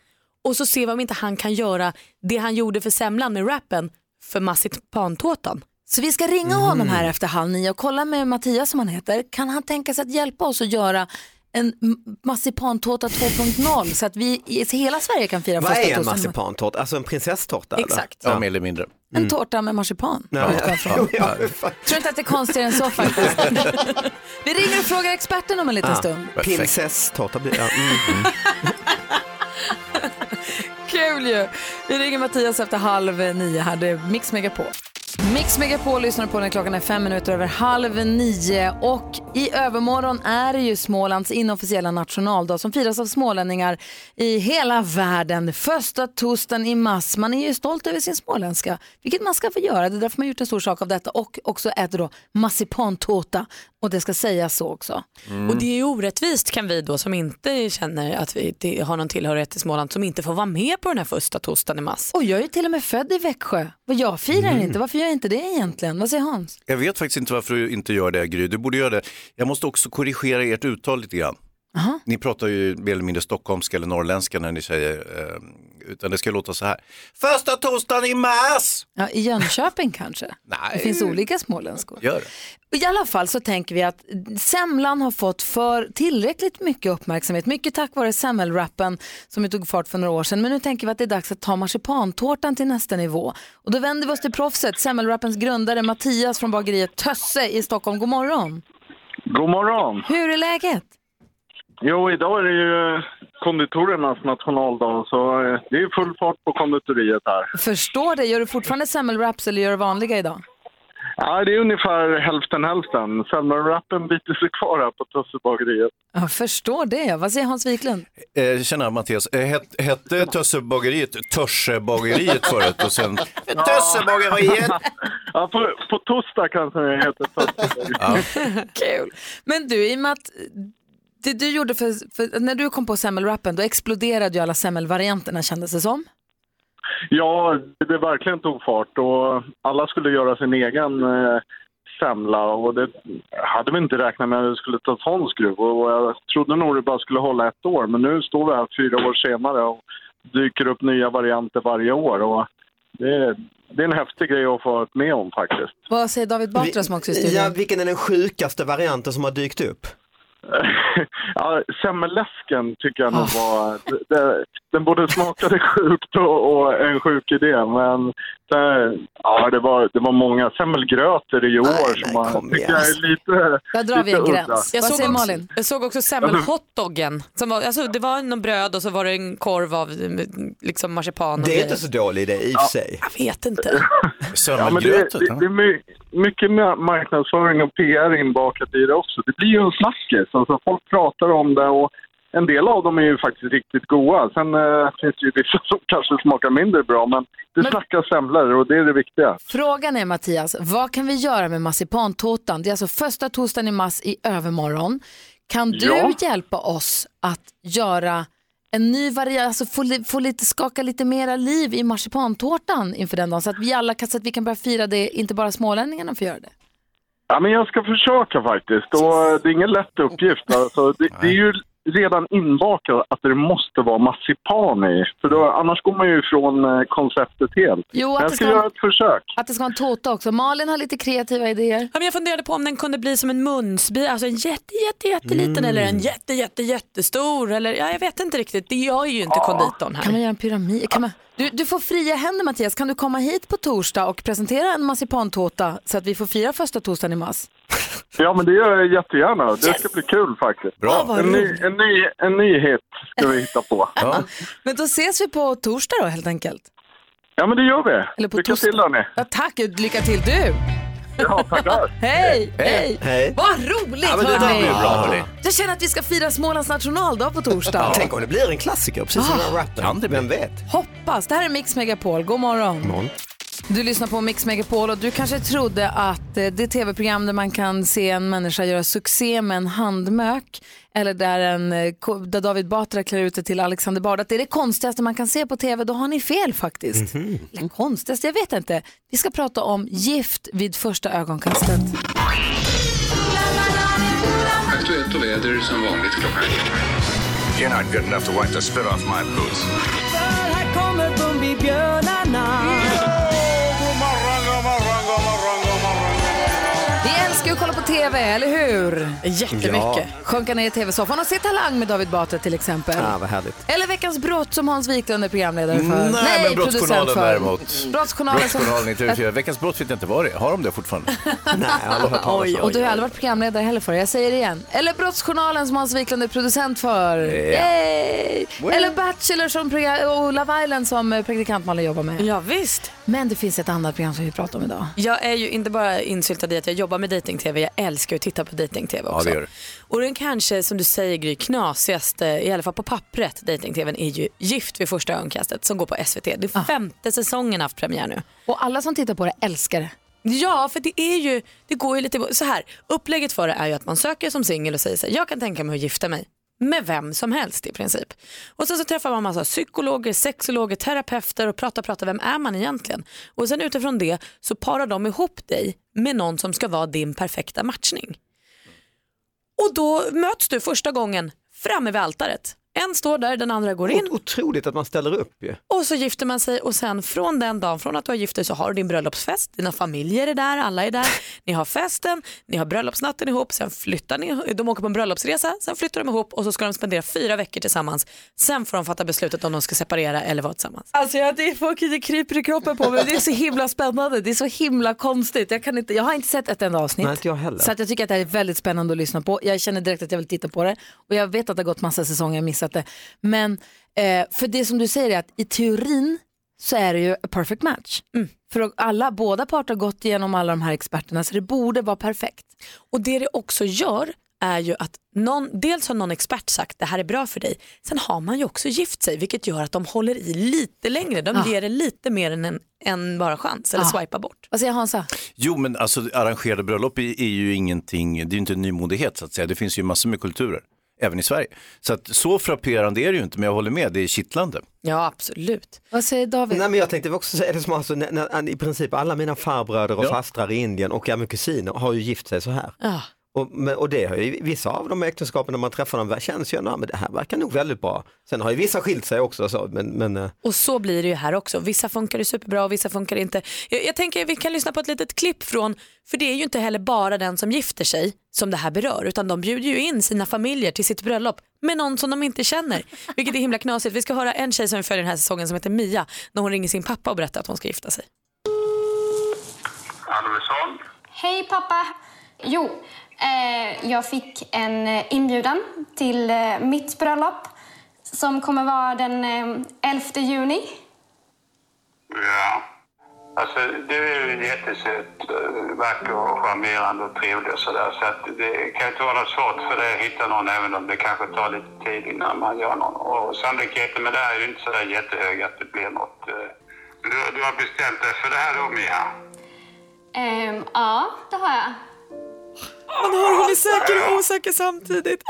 och så ser vi om inte han kan göra det han gjorde för semlan med rappen för marsipantårtan. Så vi ska ringa Mm. honom här efter halv nio och kolla med Mattias som han heter. Kan han tänka sig att hjälpa oss att göra en m- marsipantårta 2.0 så att vi i hela Sverige kan fira Vad första är en torsdagen? marsipantårta? Alltså en prinsesstårta? eller? Exakt. Ja, mer eller mindre. En tårta med marsipan. Ja. utgår jag. Ja, Tror inte att det är konstigare än så faktiskt. vi ringer och frågar experten om en liten stund. Prinsesstårta blir ja, mm. Kul ju! Vi ringer Mattias efter halv nio här. Det är Mix Megapol. Mix Megapol lyssnar på när klockan är fem minuter över halv nio och i övermorgon är det ju Smålands inofficiella nationaldag som firas av smålänningar i hela världen. Första torsdagen i mars. Man är ju stolt över sin småländska, vilket man ska få göra. Det är därför man har gjort en stor sak av detta och också äter då massipantårta och det ska sägas så också. Och det är ju orättvist kan vi då som inte känner att vi har någon tillhörighet till Småland som inte får vara med på den här första torsdagen i mars. Och jag är ju till och med född i Växjö. Och jag firar Mm. inte. Varför gör jag inte det egentligen? Vad säger Hans? Jag vet faktiskt inte varför du inte gör det, Gry. Du borde göra det. Jag måste också korrigera ert uttal lite grann. Ni pratar ju mer eller mindre stockholmska eller norrländska när ni säger, eh, utan det ska låta så här. Första torsdagen i mars! Ja, I Jönköping kanske? Nej. Det finns olika småländskor. Gör det. I alla fall så tänker vi att semlan har fått för tillräckligt mycket uppmärksamhet. Mycket tack vare semmelrappen som ju tog fart för några år sedan. Men nu tänker vi att det är dags att ta marsipantårtan till nästa nivå. Och då vänder vi oss till proffset, semmelrappens grundare Mattias från bageriet Tösse i Stockholm. God morgon! God morgon. Hur är läget? Jo, idag är det ju konditorernas nationaldag så eh, det är full fart på konditoriet här. Förstår det. Gör du fortfarande semmelwraps eller gör du vanliga idag? Ja, det är ungefär hälften hälften. Semmelwrappen biter sig kvar här på Tössebageriet. Jag förstår det. Vad säger Hans Wiklund? Eh, tjena Mattias, eh, het, hette Tössebageriet Törsebageriet förut och sen Tössebageriet? Ja, på, på torsdag kanske det heter Tössebageriet. Kul. Men du, i och med att det du gjorde för, för när du kom på semmelwrappen då exploderade ju alla semmelvarianterna kändes det som. Ja, det verkligen tog fart och alla skulle göra sin egen eh, semla och det hade vi inte räknat med att det skulle ta sån skruv och jag trodde nog det bara skulle hålla ett år men nu står vi här fyra år senare och dyker upp nya varianter varje år och det, det är en häftig grej att få vara med om faktiskt. Vad säger David Batra som också är i studion? ja, vilken är den sjukaste varianten som har dykt upp? Ja, semmelläsken tycker jag nog var... Det, den både smakade sjukt och, och en sjuk idé, men det, ja, det, var, det var många semmelgrötor i år som man tycker jag är lite Där drar vi en lite udda. gräns. Jag såg, också, jag såg också semmelhotdoggen. Som var, alltså, det var någon bröd och så var det en korv av liksom marsipan. och Det är grejer. inte så dålig idé i och för sig. Jag vet inte. Ja, men det, det, det är my, mycket ma- marknadsföring och PR inbakat i det också. Det blir ju en snackis. Alltså, folk pratar om det och en del av dem är ju faktiskt riktigt goda. Sen eh, finns det ju vissa som kanske smakar mindre bra, men det snackas semlor och det är det viktiga. Frågan är Mattias, vad kan vi göra med marsipantårtan? Det är alltså första torsdagen i mars i övermorgon. Kan du Ja. hjälpa oss att göra en ny variant, alltså få, li- få lite, skaka lite mera liv i marsipantårtan inför den dagen så att vi alla så att vi kan börja fira det, inte bara smålänningarna får göra det. Ja, men jag ska försöka faktiskt. Och det är ingen lätt uppgift. Alltså, det, det är ju redan inbakat att det måste vara marsipan i. För då, annars går man ju ifrån eh, konceptet helt. Jo, att jag det ska ska- göra ett försök. Att det ska vara en tårta också. Malin har lite kreativa idéer. Ja, men jag funderade på om den kunde bli som en munsbi, alltså en jätte, jätte, jätteliten Mm. eller en jätte, jätte, jättestor. Eller, ja, jag vet inte riktigt, det gör ju inte konditorn här. Kan man göra en pyramid? Kan man... du, du får fria händer Mattias. Kan du komma hit på torsdag och presentera en marsipantårta så att vi får fira första torsdagen i mars? Ja, men det gör jag jättegärna. Det ska bli kul faktiskt. Bra. vad En ny, en, ny, en ny hit ska vi hitta på. Men då ses vi på torsdag då helt enkelt. Ja, men det gör vi. Eller på Lycka torsdag. till hörni. Ja, tack, lycka till du! Ja, tackar. Hej, hej! Hej. Vad roligt Ja, men det där hörni! blir bra, hörni. Jag känner att vi ska fira Smålands nationaldag på torsdag. Tänk om det blir en klassiker, precis som Ah. den här rappen. Vem vet? Hoppas. Det här är Mix Megapol. God morgon. Morgon. Du lyssnar på Mix Megapol och du kanske trodde att eh, det tv-program där man kan se en människa göra succé med en handmök eller där, en, eh, där David Batra klär ut sig till Alexander Bard, att det är det konstigaste man kan se på tv. Då har ni fel faktiskt. Eller konstigaste, jag vet inte. Vi ska prata om gift vid första ögonkastet. Aktuellt och väder som vanligt klockan You're not good enough to wipe the spit off my boots. Här kommer Bumbibjörnarna. Att kolla på tv, eller hur? Jättemycket. Ja. Sjunka ner i tv-soffan och se Talang med David Batra till exempel. Ja, vad härligt. Eller Veckans brott som Hans Wiklund är programledare för. Nej, men producent Brottsjournalen för. däremot. Brottsjournalen som... Brottsjournalen i TV4. Veckans brott vet jag inte vad det är. Har de det fortfarande? Nej, jag har Och du har aldrig varit programledare heller för. Jag säger det igen. Eller Brottsjournalen som Hans Wiklund är producent för. Yay! Eller Bachelor som och Love Island som eh, praktikant Malin jobbar med. Ja, visst. Men det finns ett annat program som vi pratar om idag. Jag är ju inte bara insyltad i att jag jobbar med dating-tv, jag älskar att titta på dating-tv Ja, också. det gör. Och den kanske, som du säger Gry, knasigaste, i alla fall på pappret, dating-tvn är ju Gift vid första ögonkastet som går på SVT. Det är femte säsongen haft premiär nu. Och alla som tittar på det älskar det. Ja, för det är ju, det går ju lite så här. Upplägget för det är ju att man söker som singel och säger så här, jag kan tänka mig att gifta mig med vem som helst i princip. Och sen så träffar man massa psykologer, sexologer, terapeuter och pratar, pratar, vem är man egentligen? Och sen utifrån det så parar de ihop dig med någon som ska vara din perfekta matchning. Och då möts du första gången framme vid altaret. En står där, den andra går in. Otroligt att man ställer upp ju. Och så gifter man sig och sen från den dagen, från att du har gift dig så har du din bröllopsfest, dina familjer är där, alla är där, ni har festen, ni har bröllopsnatten ihop, sen flyttar ni, de åker på en bröllopsresa, sen flyttar de ihop och så ska de spendera fyra veckor tillsammans. Sen får de fatta beslutet om de ska separera eller vara tillsammans. Alltså jag, det, folk, det kryper i kroppen på mig. Det är så himla spännande. Det är så himla konstigt. Jag, kan inte, jag har inte sett ett enda avsnitt. Nej, inte jag heller. Så att jag tycker att det här är väldigt spännande att lyssna på. Jag känner direkt att jag vill titta på det. Och jag vet att det har gått massa säsonger, jag missat det. Men eh, för det som du säger är att i teorin så är det ju a perfect match. För att alla, båda parter har gått igenom alla de här experterna så det borde vara perfekt. Och det det också gör är ju att någon, dels har någon expert sagt det här är bra för dig. Sen har man ju också gift sig vilket gör att de håller i lite längre. De Ja. ger det lite mer än en, en bara chans eller Ja. swipa bort. Vad säger Hansa? Jo, men alltså arrangerade bröllop är, är ju ingenting, det är ju inte en nymodighet så att säga. Det finns ju massor med kulturer, även i Sverige. Så att så frapperande är det ju inte, men jag håller med, det är kittlande. Ja, absolut. Vad säger David? Nej, men jag tänkte också säga det som alltså, när, när, i princip alla mina farbröder och Ja. fastrar i Indien och även kusiner har ju gift sig så här. Ja. Och, och det har ju, vissa av de äktenskapen när man träffar dem känns ju ändå, men det här verkar nog väldigt bra. Sen har ju vissa skilt sig också så, men, men eh, Och så blir det ju här också. Vissa funkar det superbra och vissa funkar inte. Jag, jag tänker vi kan lyssna på ett litet klipp från, för det är ju inte heller bara den som gifter sig som det här berör, utan de bjuder ju in sina familjer till sitt bröllop med någon som de inte känner. Vilket är himla knasigt. Vi ska höra en tjej som vi följer den här säsongen som heter Mia, när hon ringer sin pappa och berättar att hon ska gifta sig. Alvesson. Hej pappa! Jo, jag fick en eh, inbjudan till eh, mitt bröllop som kommer vara den eh, 11 juni. Ja. Alltså, du är ju jättesöt, eh, vacker och charmerande och trevlig och sådär. Så att det kan inte vara något svårt för dig att hitta någon även om det kanske tar lite tid innan man gör någon. Och sannolikheten med det här är ju inte sådär jättehög att det blir något. eh. Du, du har bestämt dig för det här då, Mia? Ehm, ja, det har jag. Han hör hon är säker och osäker samtidigt.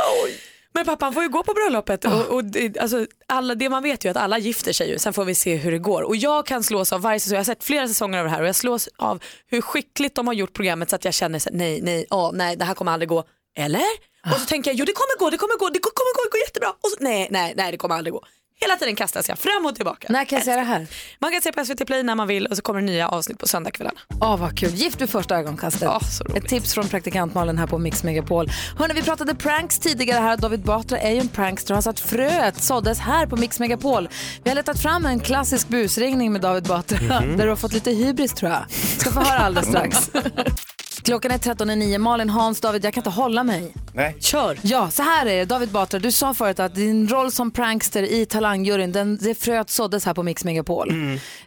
Men pappan får ju gå på bröllopet och, och det, alltså, alla, det man vet ju att alla gifter sig ju, sen får vi se hur det går. Och jag kan slås av varje säsong, jag har sett flera säsonger av det här och jag slås av hur skickligt de har gjort programmet så att jag känner så, nej, nej, åh, nej, det här kommer aldrig gå. Eller? Och så tänker jag, jo det kommer gå, det kommer gå, det kommer gå, det går jättebra. Och så, nej, nej, nej, det kommer aldrig gå. Hela tiden kastas jag fram och tillbaka. När kan jag se det här? Man kan se på SVT Play när man vill och så kommer det nya avsnitt på söndagskvällarna. Åh vad kul, Gift vid första ögonkastet. Ja, så roligt. Ett tips från praktikant Malin här på Mix Megapol. Hörrni, vi pratade pranks tidigare här. David Batra är ju en prankster. Han sa att fröet såddes här på Mix Megapol. Vi har letat fram en klassisk busringning med David Batra Mhm. där du har fått lite hybris tror jag. Ska få höra alldeles strax. Klockan är 13.09. Malin, Hans, David, jag kan inte hålla mig. Nej. Kör! Ja, så här är det. David Batra, du sa förut att din roll som prankster i Talangjuryn, den, det fröet såddes här på Mix Megapol.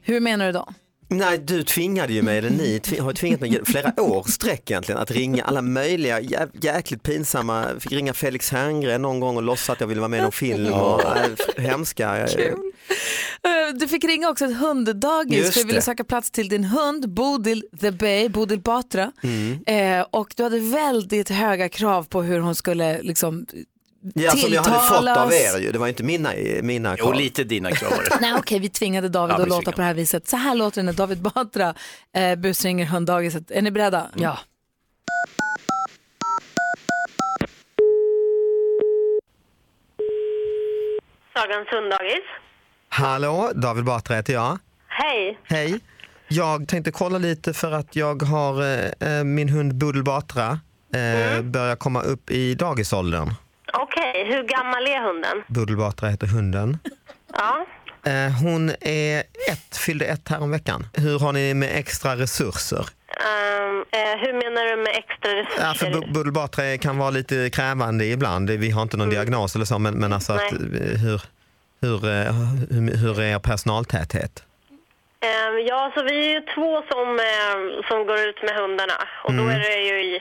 Hur menar du då? Nej, du tvingade ju mig, eller ni har tvingat mig flera år sträck egentligen att ringa alla möjliga jä jäkligt pinsamma, fick ringa Felix Herngren någon gång och låtsas att jag ville vara med i någon film och äh, hemska. Eh, Du fick ringa också ett hunddagis Just för vi ville det. söka plats till din hund Bodil the Bay, Bodil Batra. Mm. Eh, och du hade väldigt höga krav på hur hon skulle liksom Ja, som jag hade fått av er ju, det var inte mina, mina Jo, lite dina krav. Nej okej, vi tvingade David Ja, att låta på det här viset. Så här låter det när David Batra eh, busringer hunddagiset. Är ni beredda? Ja. Sagans hunddagis. Hallå, David Batra heter jag. Hej. Hej. Jag tänkte kolla lite för att jag har eh, eh, min hund Budel Batra eh, börjar komma upp i dagisåldern. Okej, hur gammal är hunden? Budel Batra heter hunden. Ja. Eh, hon är ett, fyllde ett här om veckan. Hur har ni med extra resurser? Ehm, eh, hur menar du med extra resurser? Ja, för Bu- Budel Batra kan vara lite krävande ibland. Vi har inte någon diagnos eller så, men, men alltså att, eh, hur, hur, eh, hur, hur är er personaltäthet? Ehm, ja, så vi är ju två som, eh, som går ut med hundarna. Och då Mm. är det ju i...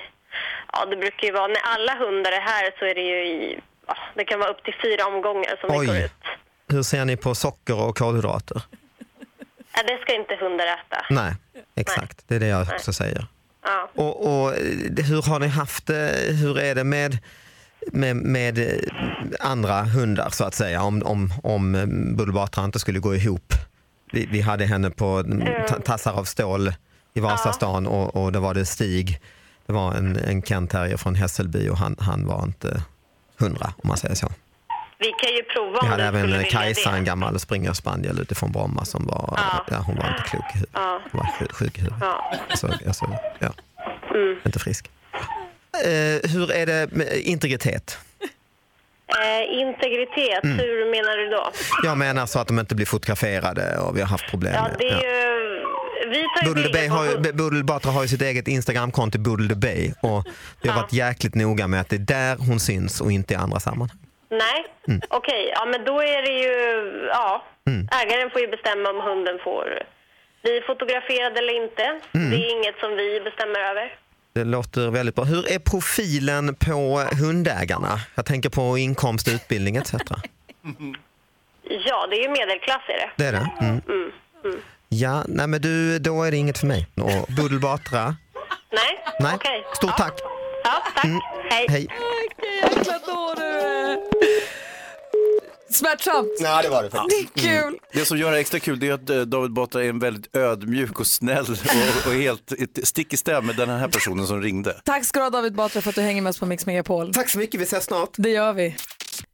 Ja, det brukar ju vara... När alla hundar är här så är det ju i... Ja, det kan vara upp till fyra omgångar som vi går Oj, ut. hur ser ni på socker och kolhydrater? Ja, det ska inte hundar äta. Nej, exakt. Det är det jag också säger. Ja. Och, och eh, hur har ni haft det? Hur är det med, med, med eh, andra hundar så att säga? Om, om, om eh, Budel Batra inte skulle gå ihop. Vi, vi hade henne på mm, ta- tassar av stål i Vasastan och, och då var det Stig. Det var en, en Kent Terrier från Hässelby och han, han var inte hundra om man säger så. Vi kan ju prova Vi hade även Kajsa, det. en gammal springerspaniel utifrån Bromma som var, ja. hon var inte klok i huvudet. Ja. Hon var sjuk, sjuk i huvudet. Ja. Alltså, alltså, ja. Mm. Inte frisk. Eh, hur är det med integritet? Eh, integritet, Mm. hur menar du då? Jag menar så att de inte blir fotograferade och vi har haft problem Ja, det är ju... Budel har Budel Batra har ju sitt eget Instagramkonto Budel Bay och vi har varit jäkligt noga med att det är där hon syns och inte i andra sammanhang. Nej, Mm. okej. Ja, men då är det ju... Ja, Mm. ägaren får ju bestämma om hunden får bli fotograferad eller inte. Mm. Det är inget som vi bestämmer över. Det låter väldigt bra. Hur är profilen på hundägarna? Jag tänker på inkomst, utbildning etc. Ja, det är ju medelklass är det. Det är det? Mm. Mm. Mm. Ja, nej men du, då är det inget för mig. Och Budel Batra, Nej, nej. okej. Stort tack. Ja, tack. Mm. Hej. Hej. Jäkla dåre. Smärtsamt. Nej, det var det Det är kul. Det som gör det extra kul det är att eh, David Batra är en väldigt ödmjuk och snäll och, och helt stick i stäv med den här personen som ringde. Tack ska du ha David Batra för att du hänger med oss på Mix Megapol. Tack så mycket, vi ses snart. Det gör vi.